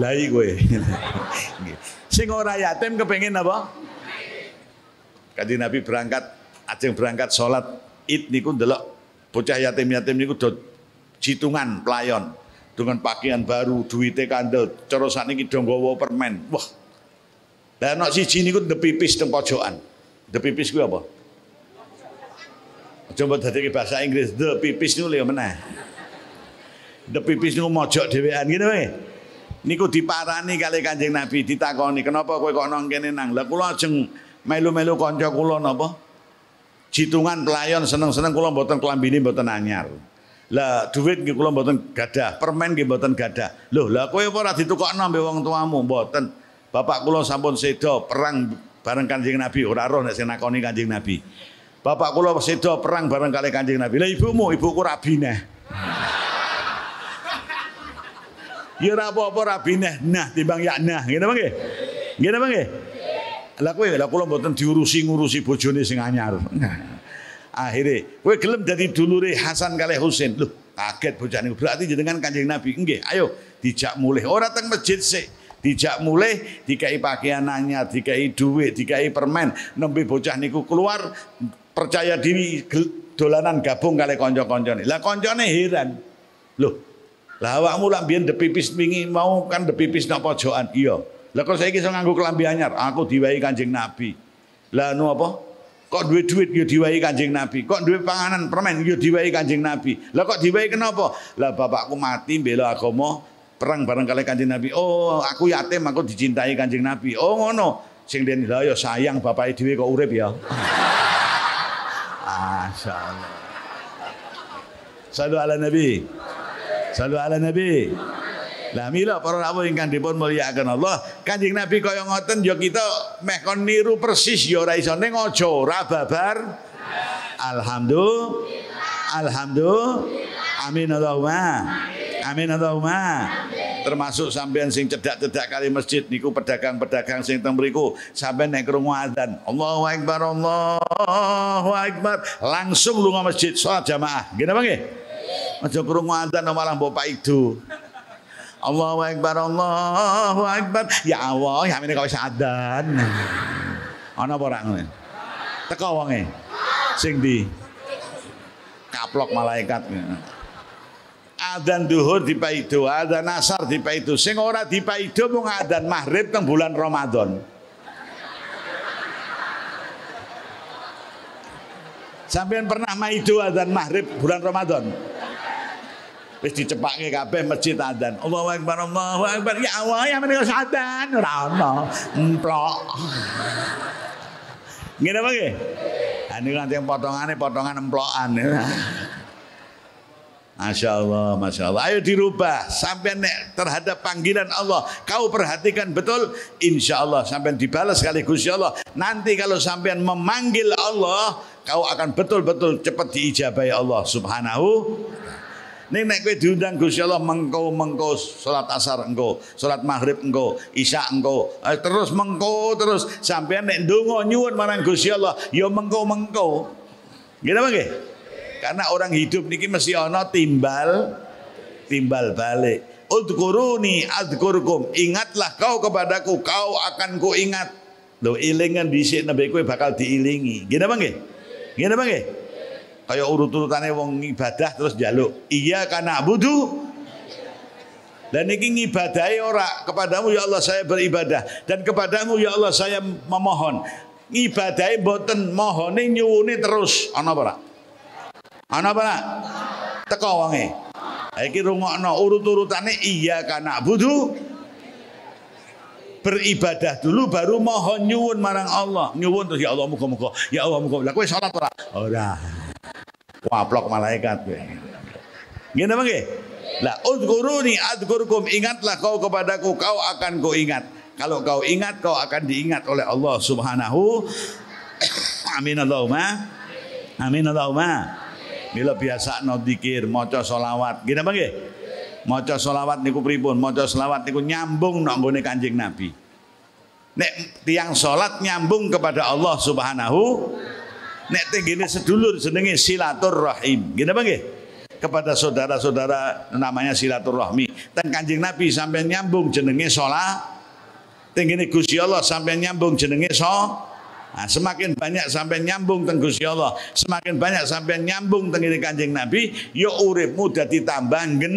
Lai gue. sing ora yatim kepengin apa? Kanjeng Nabi berangkat, ajeng berangkat sholat id niku ndelok bocah yatim-yatim niku do jitungan pelayon dengan pakaian baru, duitnya kandel, cara sakniki do nggawa permen. Wah. Lah nek siji niku the pipis teng pojokan. The pipis kuwi apa? Coba dadi bahasa Inggris, the pipis niku lho meneh. The pipis niku mojok dhewean ngene wae. Niku diparani kali Kanjeng Nabi ditakoni, "Kenapa kowe kok nang kene nang?" Lah kula ajeng melu-melu kanca kula napa? Jitungan pelayon seneng-seneng kula mboten klambine mboten anyar. Lah duit nggih kula mboten gadah, permen nggih mboten gadah. Loh, lah kowe apa ora ditukokno mbek wong tuamu? Mboten. Bapak kula sampun sedo perang bareng Kanjeng Nabi, ora roh nek sing nakoni Kanjeng Nabi. Bapak kula sedo perang bareng kali Kanjeng Nabi. Lah ibumu, ibuku rabineh. Ya ora apa-apa rabineh. Nah, timbang ya nah, ngene nggih? Ngene nggih? Lah kowe lah kula mboten diurusi ngurusi bojone sing anyar. Nah. Akhirnya, kowe gelem dadi dulure Hasan kalih Husain. Loh, kaget bocah. Berarti jenengan Kanjeng Nabi. Nggih, ayo dijak mulih. Ora teng masjid sik. Dijak mulih, dikai pakaian anyar, dikai duit, dikai permen. Nembe bocah niku keluar percaya diri dolanan gabung kali kanca-kancane. Lah kancane heran. Loh, lah awakmu lak biyen depipis wingi mau kan depipis nang pojokan. Iya. Lah kok saiki iso nganggo klambi anyar? Aku diwai Kanjeng Nabi. Lah nu apa? Kok duit duit ya diwai Kanjeng Nabi. Kok duit panganan permen ya diwai Kanjeng Nabi. Lah kok diwai kenapa? Lah bapakku mati bela agama perang bareng kali Kanjeng Nabi. Oh, aku yatim aku dicintai Kanjeng Nabi. Oh ngono. Sing den lah ya sayang bapake dhewe kok urip ya. Masyaallah. Salu ala Nabi. Salu ala Nabi. Lah mila para rawuh ingkang dipun mulyakaken Allah, Kanjeng Nabi kaya ngoten ya kita meh kon niru persis ya ora iso ning aja ora babar. Alhamdulillah. Alhamdulillah. Amin Allahumma. Amin Allahumma. Termasuk sampean sing cedak-cedak kali masjid niku pedagang-pedagang sing teng mriku sampean nek krungu adzan Allahu akbar Allahu akbar langsung lunga masjid salat jamaah. Nggih napa nggih? Aja krungu adzan malah mbok itu. Allahu Akbar, Allahu Akbar. Ya Allah, ya ini kau sadan. Ana apa ora ngene? Teko wonge. Sing di kaplok malaikat. Adzan duhur dipaido, adzan asar dipaido. Sing ora dipaido mung adzan maghrib teng bulan Ramadan. Sampeyan pernah maido adzan maghrib bulan Ramadan? Wis dicepake kabeh masjid adzan. Allahu akbar Allahu akbar. Ya Allah ya menika adzan ora ono. Emplok. Ngene apa nggih? Ha niku nanti potongane potongan emplokan. Masya Allah, Masya Allah. Ayo dirubah. Sampai nek terhadap panggilan Allah. Kau perhatikan betul. Insya Allah. Sampai dibalas sekaligus ya Allah. Nanti kalau sampai memanggil Allah. Kau akan betul-betul cepat diijabai Allah subhanahu Ning nek kowe diundang Gusti Allah mengko mengko salat asar engko, salat maghrib engko, isya engko, eh, terus mengko terus sampean nek ndonga nyuwun marang Gusti Allah ya mengko mengko. Nggih apa nggih? Karena orang hidup niki mesti ana timbal timbal balik. Udkuruni adkurkum. Ingatlah kau kepadaku, kau akan ku ingat. Lho ilingan dhisik nembe kowe bakal diilingi. Nggih apa nggih? Nggih apa? Kayak urut-urutane wong ibadah terus jaluk iya karena budu dan ini ngibadahi ora? Kepadamu ya Allah saya beribadah. Dan kepadamu ya Allah saya memohon. Ngibadahi boten mohone nyuwune terus. Ana apa ana apa teko wonge. Iki rungokno. Urut-urutane iya karena budu beribadah dulu baru mohon nyuwun marang Allah. Nyuwun terus ya Allah muga-muga. Ya Allah muga-muga. Lah kowe salat ora ora waplok malaikat. Nggih napa nggih? Lah udhkuruni adhkurkum ingatlah kau kepadaku kau akan ku ingat. Kalau kau ingat kau akan diingat oleh Allah Subhanahu Amin Allahumma. Amin Allahumma. Bila biasa no dikir, maca solawat. Gini apa nggih? Maca solawat niku pripun? Maca solawat niku nyambung nang Kanjeng Nabi. Nek tiang salat nyambung kepada Allah Subhanahu nek tenggene sedulur jenenge silaturahim. Gini apa nggih? Kepada saudara-saudara namanya silaturahmi. Dan Kanjeng Nabi sampai nyambung jenenge salat. Tenggene Gusti Allah sampai nyambung jenenge so Nah, semakin banyak sampai nyambung teng Gusti Allah, semakin banyak sampai nyambung teng Kanjeng Nabi, ya uripmu dadi tambah gen.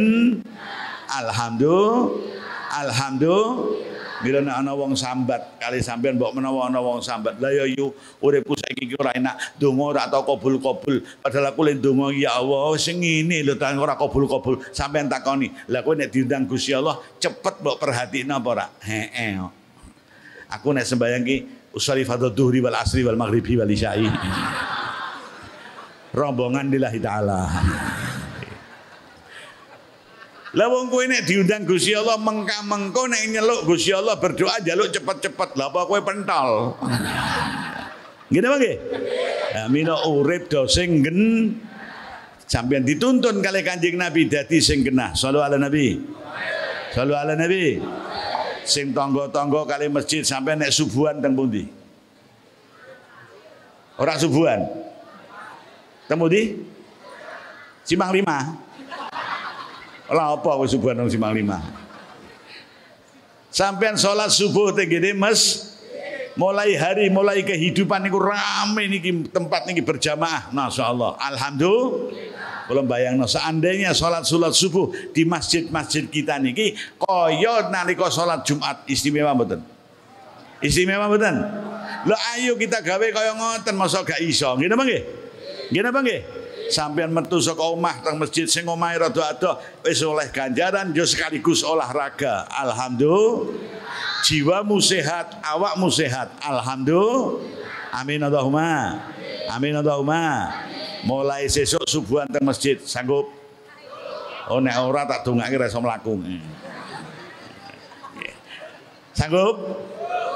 Alhamdulillah. Alhamdulillah. Bila nek ana wong sambat kali sampean mbok menawa ana wong sambat. Lah ya yu uripku saiki iki ora enak, donga ora tau kabul-kabul. Padahal aku le donga ya Allah sing ngene lho ta ora kabul-kabul. Sampean takoni, lah kowe nek diundang Gusti Allah cepet mbok perhatiin apa ora? Heeh. Aku nek sembayang ki usali fadl duhri wal asri wal maghribi wal isya'i rombongan lillahi ta'ala lah wong kowe nek diundang Gusti Allah mengka-mengko nek nyeluk Gusti Allah berdoa jaluk cepet-cepet. Lah apa kowe pentol? Gini mangke? ya, mino urip do sing gen sampean dituntun kali Kanjeng Nabi dadi sing genah. Ala Nabi. Sallu ala Nabi. Sing tangga-tangga kali masjid sampean nek subuhan teng pundi? Ora subuhan. Teng pundi? Simang lima. Lah apa aku subuh nang simang lima. Sampean sholat subuh tenggene mas, mulai hari mulai kehidupan niku rame niki tempat niki berjamaah. Masya Allah alhamdulillah. Belum bayang seandainya sholat sholat subuh di masjid-masjid kita niki koyo nalika sholat Jumat istimewa betul, istimewa betul. lo ayo kita gawe koyo ngoten masa gak iso. Gimana apa Gimana ngene apa Sampean metu saka omah teng masjid sing omahe rada-rada wis oleh ganjaran yo sekaligus olahraga. Alhamdulillah. Jiwamu sehat, awakmu sehat. Alhamdulillah. Amin Allahumma. Amin Allahumma mulai sesuk subuhan teng masjid sanggup oh nek ora tak dongake ra iso mlaku sanggup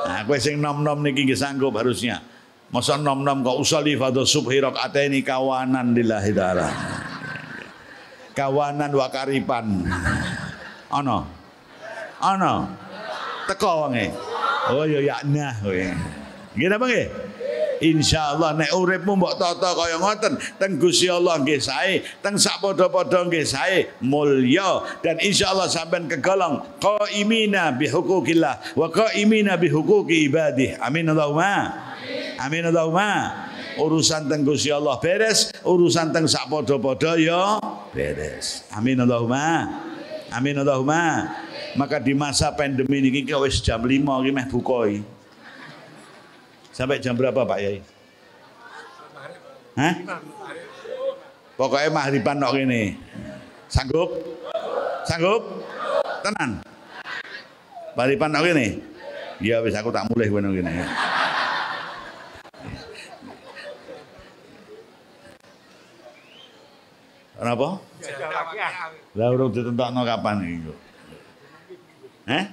nah kowe sing nom-nom niki nggih sanggup harusnya masa nom-nom kok usali fadhu subhi rakaataini kawanan lillahi taala kawanan wakaripan ana ana teko wonge oh ya yakna kowe nggih napa nggih? Insyaallah nek uripmu mbok tata kaya ngoten teng Gusti Allah nggih sae teng sak padha-padha nggih sae mulya. Dan insyaallah sampean kegolong qaimina bi hukukillah wa qaimina bi hukuki ibadih. Amin Allahumma amin Allahumma urusan teng Gusti Allah beres urusan teng sak padha-padha ya beres amin Allahumma amin Allahumma maka di masa pandemi ini kita wis jam 5 iki meh bukoi Sampai jam berapa Pak Yai? Hah? Pokoknya mahriban nok ini. Sanggup? Sanggup? Tenan. Mahriban nok ini. Ya wis aku tak mulai kowe ngene. Kenapa? Lah urung ditentokno kapan iki. Eh?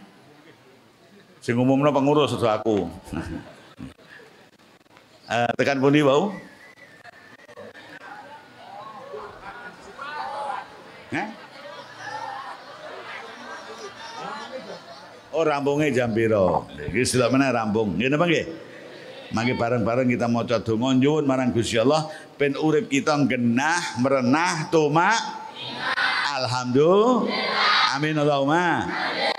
Sing umumno pengurus aku uh, tekan pundi? Hah? Oh rambungnya jam piro. Iki mana rambung. Ngene apa nggih? Mangke bareng-bareng kita maca donga nyuwun marang Gusti Allah ben urip kita genah merenah tumak Alhamdulillah. Amin Allahumma.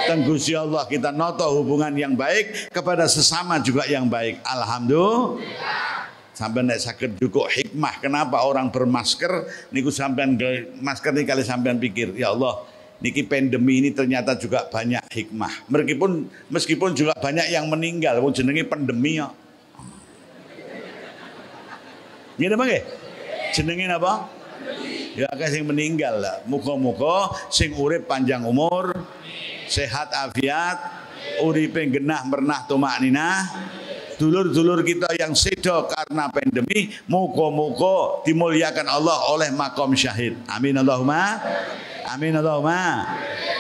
Dan Gusti Allah kita noto hubungan yang baik kepada sesama juga yang baik. Alhamdulillah. Sampai nek sakit juga hikmah kenapa orang bermasker niku sampean masker ini kali sampean pikir ya Allah niki pandemi ini ternyata juga banyak hikmah. Meskipun meskipun juga banyak yang meninggal wong jenenge pandemi ya. Ngene apa Jenenge apa? Ya akeh sing meninggal lah. Muga-muga sing urip panjang umur, sehat afiat, uripe genah mernah tumak ninah. Dulur-dulur kita yang sedo karena pandemi, muga-muga dimuliakan Allah oleh makom syahid. Amin Allahumma. Amin Allahumma.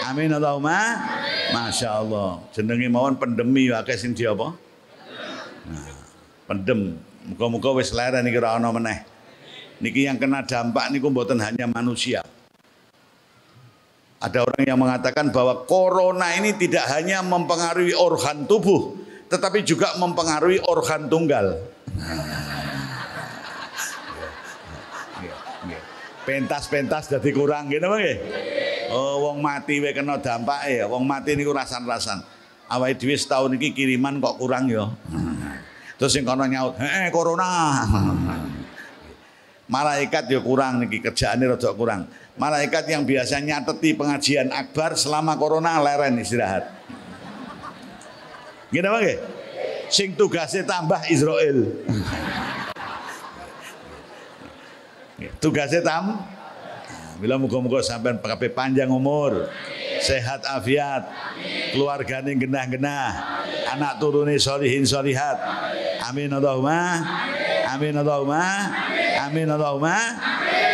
Amin Allahumma. Masya Allah. Jenenge mawon pandemi akeh sing di apa? Nah. Muga-muga wis leren iki ora ana meneh. Niki yang kena dampak niku mboten hanya manusia. Ada orang yang mengatakan bahwa corona ini tidak hanya mempengaruhi organ tubuh, tetapi juga mempengaruhi organ tunggal. Pentas-pentas jadi kurang gitu bang Oh, wong mati we kena dampak ya. Wong mati niku rasan-rasan. Awake dhewe setahun iki kiriman kok kurang ya. Terus sing kono nyaut, "Heeh, corona." Malaikat ya kurang niki kerjaane rada kurang. Malaikat yang biasanya nyateti pengajian akbar selama corona leren istirahat. Gini apa Sing tugasnya tambah Israel. tugasnya tam. Bila muka-muka sampai PKP panjang umur, sehat afiat, keluarganya genah-genah, anak turuni solihin solihat. Amin Allahumma. Amin Allahumma. Amin Allahumma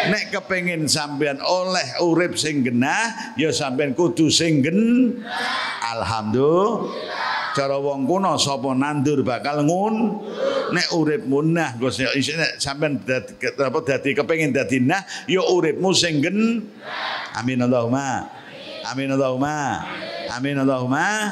nek kepengin sampean oleh urip sing genah ya sampean kudu sing gen alhamdulillah cara wong kuno sapa nandur bakal ngun? Nek uripmu nah Gus nek sampean apa dadi kepengin dadi nah ya uripmu sing gen. Amin Allahumma. Amin Allahumma. Amin Allahumma.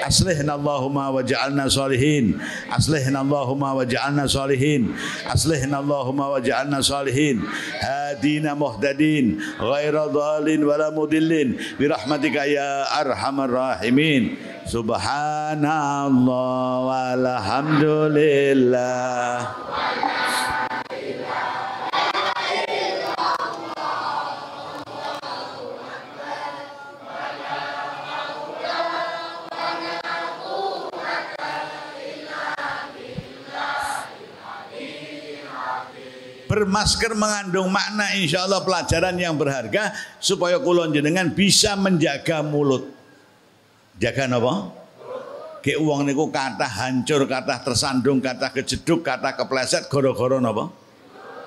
Aslihna Allahumma waj'alna salihin. Aslihna Allahumma waj'alna salihin. Aslihna Allahumma waj'alna salihin. Hadina muhtadin ghaira dhalin wala mudillin. Birahmatika ya arhamar rahimin subhanallah walhamdulillah bermasker mengandung makna insya Allah pelajaran yang berharga supaya kulon jenengan bisa menjaga mulut. Jaga apa? Ke uang niku kata hancur, kata tersandung, kata kejeduk, kata kepleset, goro-goro napa?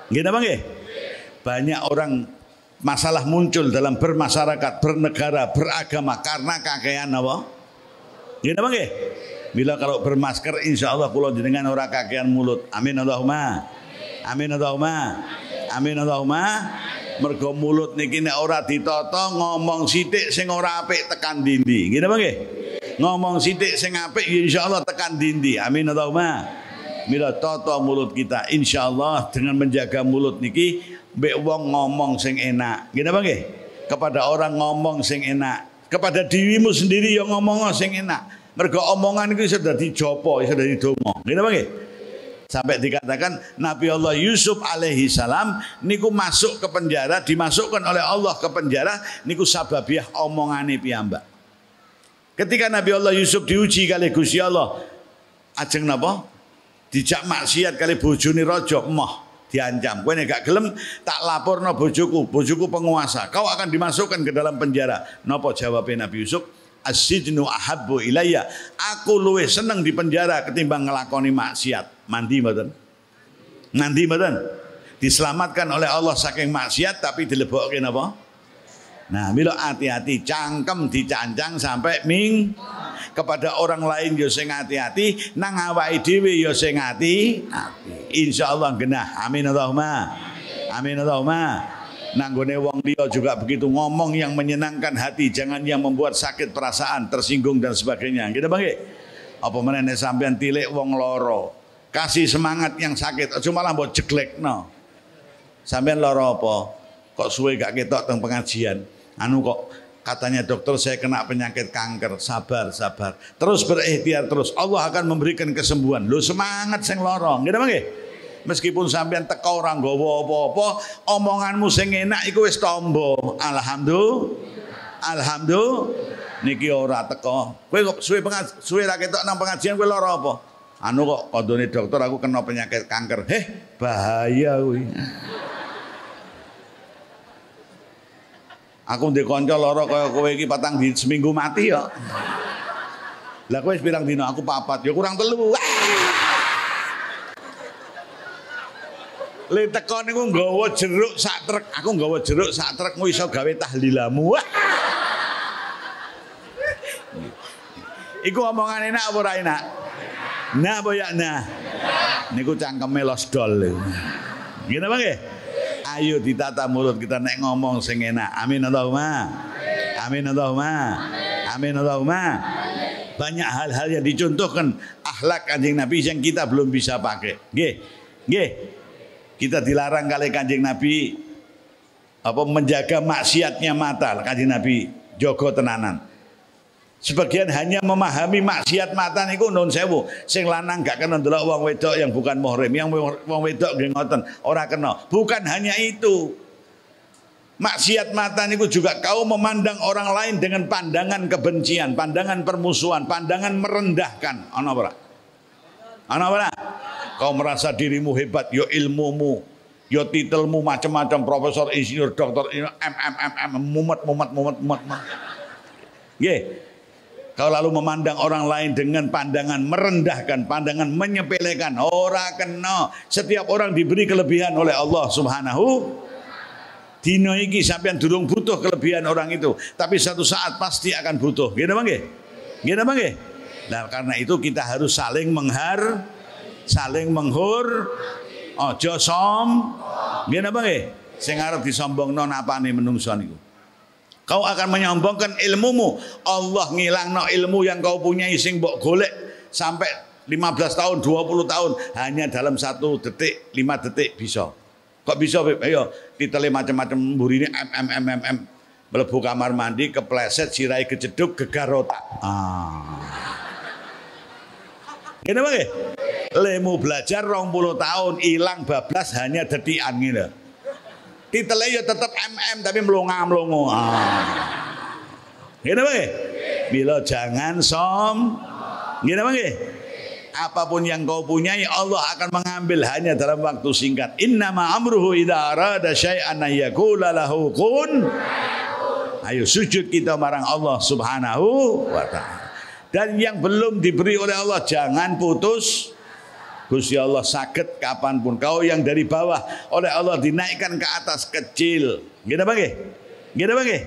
Nggih napa nggih? Banyak orang masalah muncul dalam bermasyarakat, bernegara, beragama karena kakean apa? Nggih napa nggih? Bila kalau bermasker insya Allah kulon jenengan orang kakean mulut. Amin Allahumma. Amin Allahumma. Amin Allahumma. Mergo mulut niki nek ora ditata ngomong sithik sing ora apik tekan dindi. Ngene apa nggih? Ngomong sithik sing apik ya insyaallah tekan dindi. Amin Allahumma. Mila tata mulut kita insyaallah dengan menjaga mulut niki mbek wong ngomong sing enak. Ngene apa nggih? Kepada orang ngomong sing enak. Kepada dirimu sendiri yang ngomong sing enak. Mergo omongan itu sudah dijopo, sudah didomo. Ngene apa nggih? Sampai dikatakan Nabi Allah Yusuf alaihi salam niku masuk ke penjara, dimasukkan oleh Allah ke penjara niku sababiah omongane piyambak. Ketika Nabi Allah Yusuf diuji kali Gusti Allah, ajeng napa? Dijak maksiat kali bojone raja emoh diancam. Kowe nek gak gelem tak laporno bojoku, bojoku penguasa. Kau akan dimasukkan ke dalam penjara. Napa jawabnya Nabi Yusuf? Asidnu ahabbu ilayya. Aku luwih seneng di penjara ketimbang ngelakoni maksiat. Mandi mboten? Mandi mboten? Diselamatkan oleh Allah saking maksiat tapi dilebokke napa? Nah, milo hati-hati cangkem dicancang sampai ming kepada orang lain yo sing hati-hati nang awake dhewe yo sing hati. Insyaallah genah. Amin Allahumma. Amin Allahumma. Nanggone wong dia juga begitu ngomong yang menyenangkan hati, jangan yang membuat sakit perasaan, tersinggung dan sebagainya. Gitu Bang. Apa menene sampean tilik wong loro. Kasih semangat yang sakit, aja malah mbok jeglekno. Sampean loro apa? Kok suwe gak ketok teng pengajian? Anu kok katanya dokter saya kena penyakit kanker. Sabar, sabar. Terus berikhtiar terus. Allah akan memberikan kesembuhan. Lu semangat sing loro. Gitu Bang. Meskipun sampean teka ora nggawa apa-apa, omonganmu sing enak iku wis tombo. Alhamdulillah. Alhamdulillah. Niki ora teka. Kowe suwe pengajian, suwe ra ketok nang pengajian kowe lara apa? Anu kok kondone dokter aku kena penyakit kanker. Heh, bahaya kuwi. Aku ndek kanca lara kaya kowe iki patang di seminggu mati ya. Lah kowe pirang dino aku papat, ya kurang telu. Ah! Le teko niku nggawa jeruk sak trek. Aku nggawa jeruk sak trek mu iso gawe tahlilamu. Wah. Iku omongan enak apa ora enak? Nah apa ya nah? Niku cangkeme los dol. Gini Bang nggih? Ayo ditata mulut kita nek ngomong sing enak. Amin Allahumma. Amin Allahumma. Amin Allahumma. Banyak hal-hal yang dicontohkan akhlak kanjeng Nabi yang kita belum bisa pakai. Nggih. Nggih. Kita dilarang kali kanjeng Nabi apa menjaga maksiatnya mata kanjeng Nabi jogo tenanan. Sebagian hanya memahami maksiat mata niku non sewu. Sing lanang gak kena ndelok wong wedok yang bukan muhrim, yang wong wedok nggih ngoten, ora kena. Bukan hanya itu. Maksiat mata niku juga kau memandang orang lain dengan pandangan kebencian, pandangan permusuhan, pandangan merendahkan. Ana ora? Ana ora? Kau merasa dirimu hebat, yo ilmumu, yo titelmu macam-macam profesor, insinyur, dokter, M M M M mumet mumet mumet mumet. Nggih. Kau lalu memandang orang lain dengan pandangan merendahkan, pandangan menyepelekan. Orang kena. Setiap orang diberi kelebihan oleh Allah Subhanahu. Dino iki sampean durung butuh kelebihan orang itu, tapi satu saat pasti akan butuh. Gitu bang Gitu bang Nah karena itu kita harus saling menghar, saling menghur, ojo som, gitu bang Sing arep disombongno napane menungso niku. Kau akan menyombongkan ilmumu. Allah ngilang no ilmu yang kau punya sing mbok golek sampai 15 tahun, 20 tahun hanya dalam satu detik, lima detik bisa. Kok bisa, Beb? Ayo, lihat macam-macam ini m m m m melebu kamar mandi, kepleset, sirai keceduk, gegar otak. Ah. Gini bang Lemu belajar rong puluh tahun, hilang bablas hanya detikan gitu titelnya ya tetap MM tapi melonga melongo. Ah. Gini bang? Bila jangan som. Gini bang? Apa pun yang kau punyai Allah akan mengambil hanya dalam waktu singkat. Inna ma amruhu idza arada syai'an yaqula lahu kun. Ayo sujud kita marang Allah Subhanahu wa taala. Dan yang belum diberi oleh Allah jangan putus Gusti Allah sakit kapan pun. Kau yang dari bawah oleh Allah dinaikkan ke atas kecil. Gitu bagi? Gitu bagi?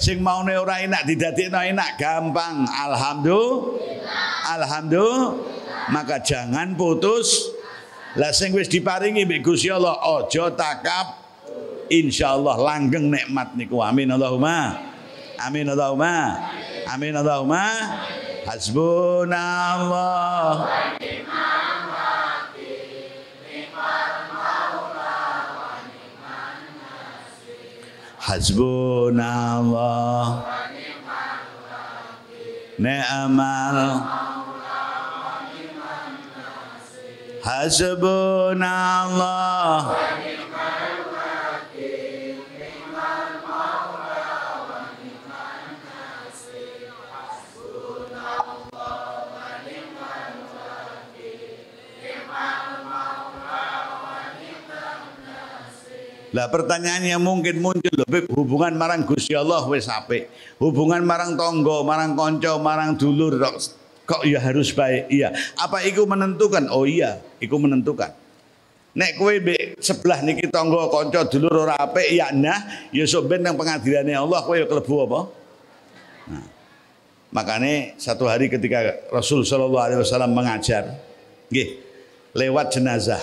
Sing mau ora enak didadekno enak gampang. Alhamdulillah. Alhamdulillah. Maka jangan putus. Lah sing wis diparingi mbek Gusti Allah aja takap insyaallah langgeng nikmat niku. Amin Allahumma. Amin Allahumma. Amin Allahumma. Hasbunallah. Hasbunallah Ni'mal Hasbunallah Lah pertanyaan yang mungkin muncul loh, hubungan marang Gusti Allah wis apik. Hubungan marang tonggo, marang konco, marang dulur kok, kok ya harus baik. Iya. Apa itu menentukan? Oh iya, itu menentukan. Nek kowe be sebelah niki tonggo konco dulur ora apik ya nah ya sok ben nang pengadirane Allah kowe ya klebu apa? Nah. Makanya satu hari ketika Rasul Shallallahu Alaihi Wasallam mengajar, nggih, lewat jenazah,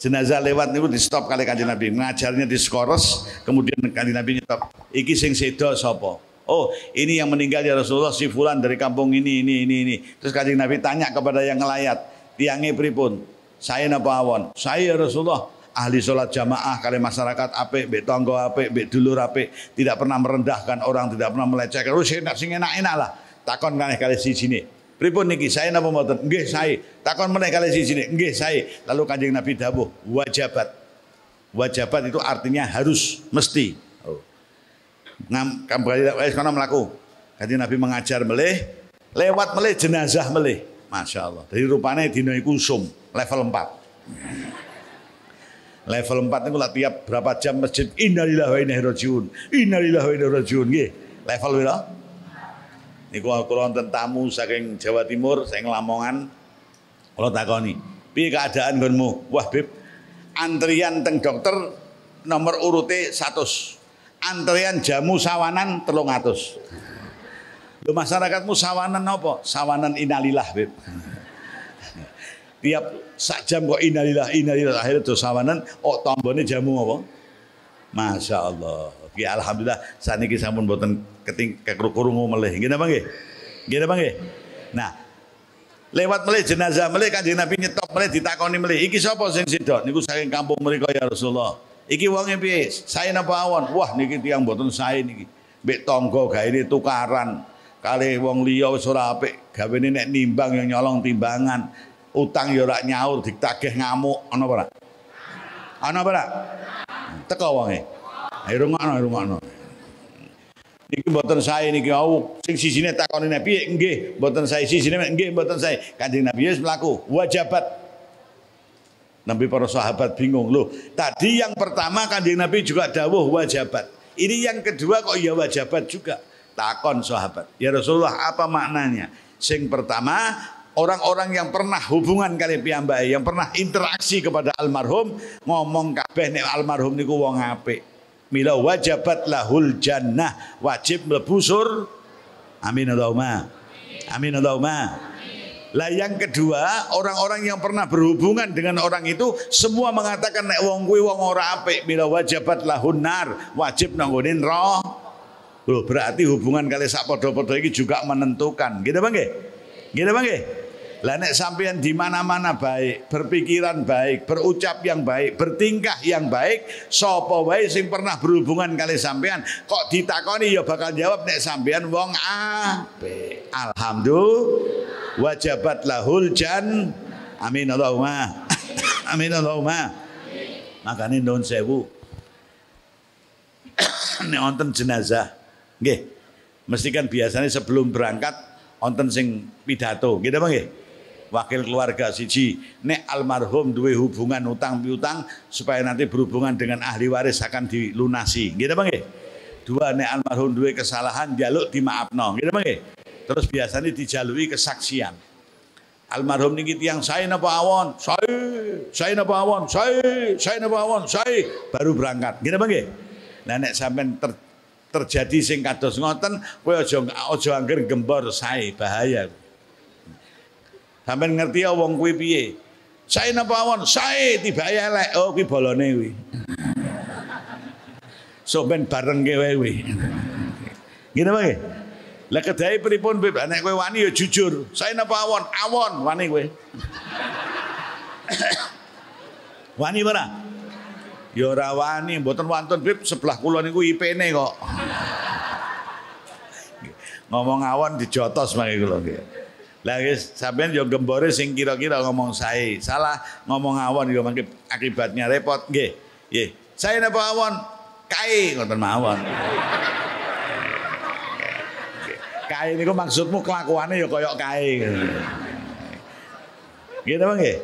jenazah lewat niku di stop kali kanjeng Nabi. Ngajarnya di skores kemudian kanjeng Nabi nyetop. Iki sing sedo sapa? Oh ini yang meninggal ya Rasulullah si fulan dari kampung ini ini ini ini. Terus kanjeng Nabi tanya kepada yang ngelayat tiangnya pripun? Saya napa awon? Saya ya Rasulullah ahli sholat jamaah kali masyarakat apik mbek tangga apik mbek dulur apik. Tidak pernah merendahkan orang tidak pernah melecehkan. Oh sing enak-enak lah. Takon kali kali si sini Pripun niki saya napa mboten? Nggih saya. Takon meneh kali sini. Nggih saya. Lalu Kanjeng Nabi dawuh, wajabat. Wajabat itu artinya harus, mesti. Oh. Ngam kembali wis kono mlaku. Kanjeng Nabi mengajar melih, lewat melih jenazah melih. Masya Allah. Dari rupanya dino iku sum, level 4. Level 4 itu lah tiap berapa jam masjid innalillahi wa inna ilaihi rajiun. Innalillahi wa inna ilaihi rajiun nggih. Level piro? Niku kula wonten tamu saking Jawa Timur, saking Lamongan. Kula takoni, "Piye keadaan nggonmu?" Wah, Bib, antrian teng dokter nomor urute 100 antrian jamu sawanan telung atus Lu masyarakatmu sawanan apa? Sawanan inalillah, Beb. Tiap sak jam kok inalillah, inalillah akhirnya tuh sawanan, oh tombone jamu apa? Masya Allah. Ya alhamdulillah saniki sampun boten keting kekrungu melih. Nggih napa nggih? Nggih napa nggih? Nah, lewat melih jenazah melih Kanjeng Nabi nyetop melih ditakoni melih, iki sapa sing sidok? Niku saking kampung mriku ya Rasulullah. Iki wonge piye? Saya napa awon? Wah niki tiyang boten sae niki. Mbek tangga gawe tukaran kali wong liya wis ora apik gawene nek nimbang yang nyolong timbangan utang ya ora nyaur ditagih ngamuk ana apa ora ana apa ora teko wonge ayo rungokno rungokno niki mboten sae niki au sing sisine takoni nek piye nggih mboten sae sisine nggih mboten sae kanjeng Nabi wis mlaku wajabat Nabi para sahabat bingung loh. Tadi yang pertama kanjeng Nabi juga dawuh wajabat. Ini yang kedua kok ya wajabat juga. Takon sahabat. Ya Rasulullah apa maknanya? Sing pertama orang-orang yang pernah hubungan kali piyambake, yang pernah interaksi kepada almarhum ngomong kabeh nek almarhum niku wong apik. Mila wajabat lahul jannah, wajib mlebu sur. Amin Allahumma. Amin Allahumma. Lah yang kedua, orang-orang yang pernah berhubungan dengan orang itu semua mengatakan nek wong kuwi wong ora apik, mila wajabat lahun nar, wajib nanggonin roh Loh, berarti hubungan kali sak podo-podo ini juga menentukan. Gitu bang Gitu bang Lah nek sampean di mana-mana baik, berpikiran baik, berucap yang baik, bertingkah yang baik, sapa wae sing pernah berhubungan kali sampean kok ditakoni ya bakal jawab nek sampean wong apik. Alhamdulillah wajabat lahul jan. Amin Allahumma. Amin Allahumma. Makanya non sewu. nek wonten jenazah Nggih. Mesti kan biasanya sebelum berangkat wonten sing pidato, gitu Bang nggih? Wakil keluarga siji nek almarhum duwe hubungan utang piutang supaya nanti berhubungan dengan ahli waris akan dilunasi. Gitu Bang? Dua nek almarhum duwe kesalahan jaluk dimaafno, gitu Bang? Terus biasanya dijalui kesaksian. Almarhum niki tiang saya napa awon, saya, saya napa awon, saya, saya napa awon, saya baru berangkat. Gitu Bang? Nah nek sampean ter terjadi sing kados ngoten kowe aja aja gembor sae bahaya. Sampeyan ngerti ya wong kuwi piye? Sae napa awon? Sae tibake elek. Oh kuwi bolone kuwi. So ben bareng ke wae kuwi. Ngene wae. Lah kedahe pripun Beb? Nek kowe wani ya jujur. Sae napa awon? Awon wani kowe. wani ora? Ya ora wani, mboten wonten Bib sebelah kula niku IP-ne kok. ngomong awon dijotos mangke kula nggih. Guys, sampean yo gembore sing kira-kira ngomong sae. Salah ngomong awon yo akibatnya repot nggih. Nggih. Saya napa awon? Kae ngoten mawon. Kae niku maksudmu kelakuannya ya kaya kae. Gitu bang nggih?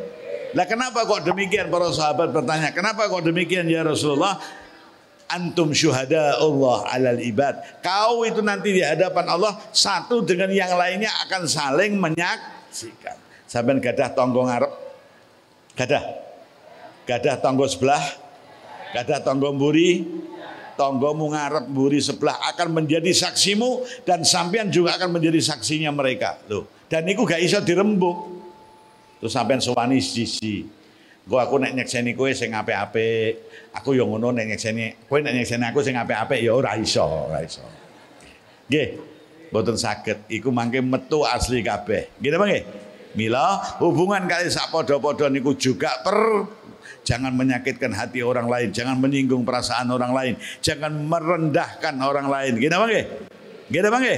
Lah kenapa kok demikian para sahabat bertanya, kenapa kok demikian ya Rasulullah? Antum syuhada Allah alal ibad. Kau itu nanti di hadapan Allah satu dengan yang lainnya akan saling menyaksikan. Sampai gadah tonggo ngarep. Gadah. Gadah tonggo sebelah. Gadah tonggo mburi. Tonggomu ngarep mburi sebelah akan menjadi saksimu dan sampean juga akan menjadi saksinya mereka. Loh, dan itu gak iso dirembuk. Terus sampean sowani sisi. Gue aku nek nyekseni kowe sing apik-apik. Aku yo ngono nek nyekseni kowe nek nyekseni aku sing apik-apik ya ora iso, ora iso. Nggih. Mboten saged iku mangke metu asli kabeh. Nggih Pak nggih? Mila hubungan kali sak padha-padha niku juga per jangan menyakitkan hati orang lain, jangan menyinggung perasaan orang lain, jangan merendahkan orang lain. Gini apa nggih? Gini?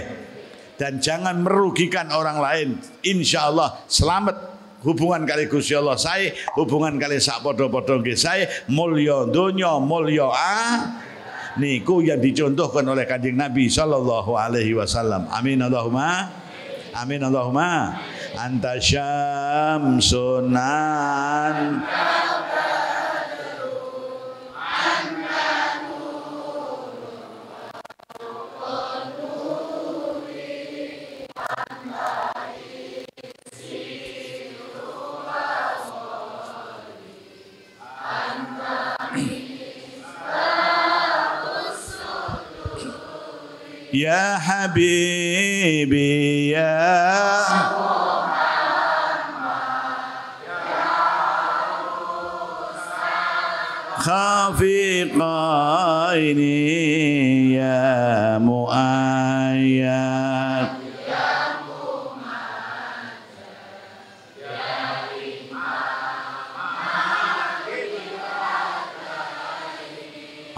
Dan jangan merugikan orang lain. Insya Allah selamat hubungan kali Gusti Allah saya hubungan kali sak padha-padha nggih. Saya mulya donya mulya niku yang dicontohkan oleh kanjeng Nabi sallallahu alaihi wasallam. Amin Allahumma. Amin Allahumma. Anta syamsunan يا حبيبي يا خافي قيني يا مؤيد.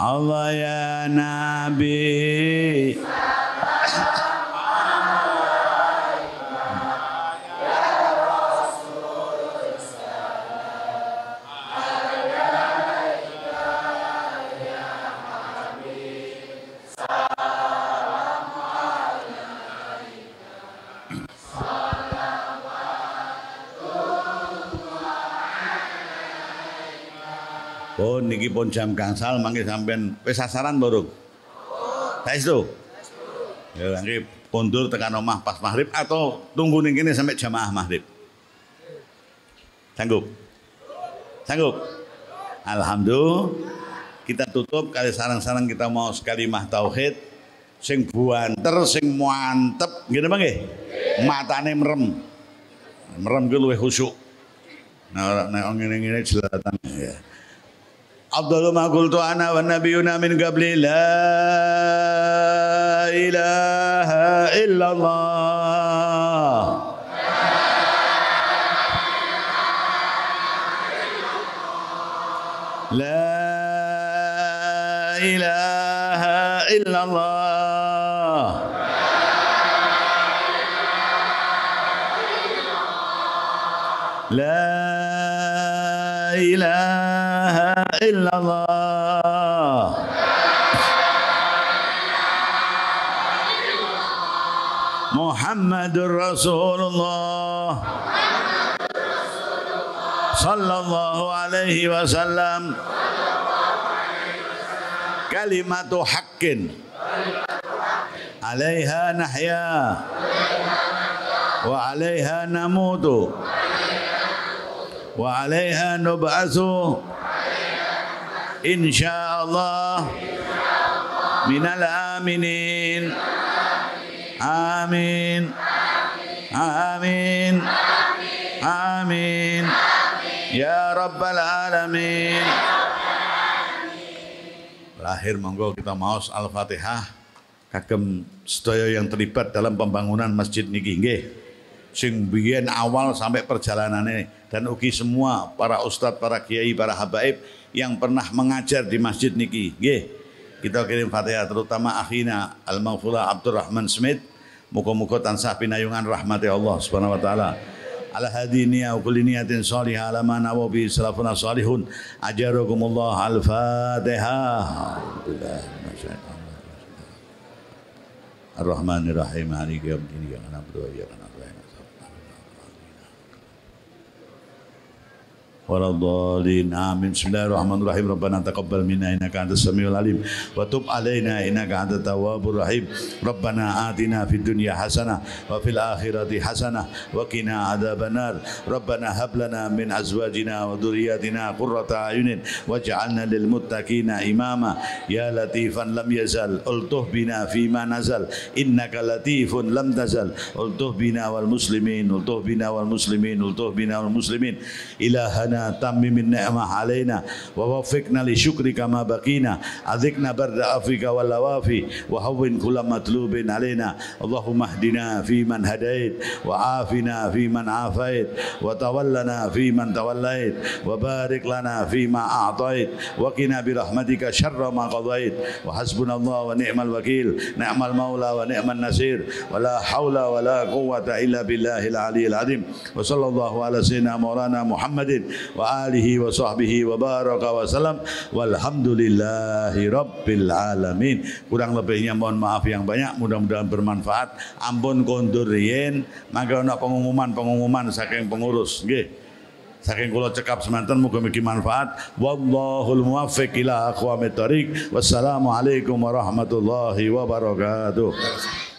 الله يا نبي. Niki pun jam gangsal mangke sampean wis sasaran baru. Saestu. Ya nggih kondur tekan omah pas maghrib atau tunggu ning kene sampai jamaah maghrib. Sanggup? Sanggup? Alhamdulillah. Kita tutup kali sarang-sarang kita mau sekali mah tauhid sing buanter sing mantep ngene nggih? Matane merem. Merem ku luwih khusyuk. Nah, nek ngene-ngene jelatan ya. أفضل ما قلت أنا والنبيون من قبل لا إله إلا الله. إلا الله. محمد رسول الله. صلى الله عليه وسلم. كلمة حق. عليها نحيا. وعليها نموت. وعليها نبعث. insya Allah minal aminin. Amin. Amin. Amin. Ya rabbal alamin. Terakhir monggo kita maos al-fatihah. Kagem sedaya yang terlibat dalam pembangunan masjid niki nggih. Sing biyen awal sampai perjalanannya dan ugi semua para ustadz, para kiai, para habaib yang pernah mengajar di masjid niki. Nggih. Kita kirim Fatihah terutama akhina Al-Maghfurah Abdurrahman Smith. Muka-muka tansah pinayungan rahmati Allah Subhanahu wa taala. Ala hadi niya wa kulli niyatin salihah ala ma bi salafuna salihun. Rahim. Maliki yaumiddin. Iyyaka na'budu wa iyyaka nasta'in. ولا الضالين آمين. بسم الله الرحمن الرحيم. ربنا تقبل منا إنك أنت السميع العليم. وتب علينا إنك أنت التواب الرحيم. ربنا آتنا في الدنيا حسنة وفي الآخرة حسنة وقنا عذاب النار. ربنا هب لنا من أزواجنا وذرياتنا قرة أعين واجعلنا للمتقين إماما. يا لطيفا لم يزل. ألطف بنا فيما نزل. إنك لطيف لم تزل. ألطف بنا والمسلمين. ألطف بنا والمسلمين. ألطف بنا والمسلمين. إلهنا تمم النعمة علينا ووفقنا لشكرك ما بقينا. أذقنا برد عفوك واللوافي وهون كل مطلوب علينا. اللهم اهدنا فيمن هديت وعافنا فيمن عافيت وتولنا فيمن توليت وبارك لنا فيما أعطيت. وقنا برحمتك شر ما قضيت. وحسبنا الله ونعم الوكيل نعم المولى ونعم النصير. ولا حول ولا قوة إلا بالله العلي العظيم. وصلى الله على سيدنا مولانا محمد wa alihi wa sahbihi wa baraka wa salam. Walhamdulillahi rabbil alamin. Kurang lebihnya mohon maaf yang banyak mudah-mudahan bermanfaat. Ampun kondur yen maka ada pengumuman-pengumuman saking pengurus nggih. Saking kula cekap semanten mugi-mugi manfaat. Wallahul muwaffiq ila aqwamit tariq. Wassalamu alaikum warahmatullahi wabarakatuh.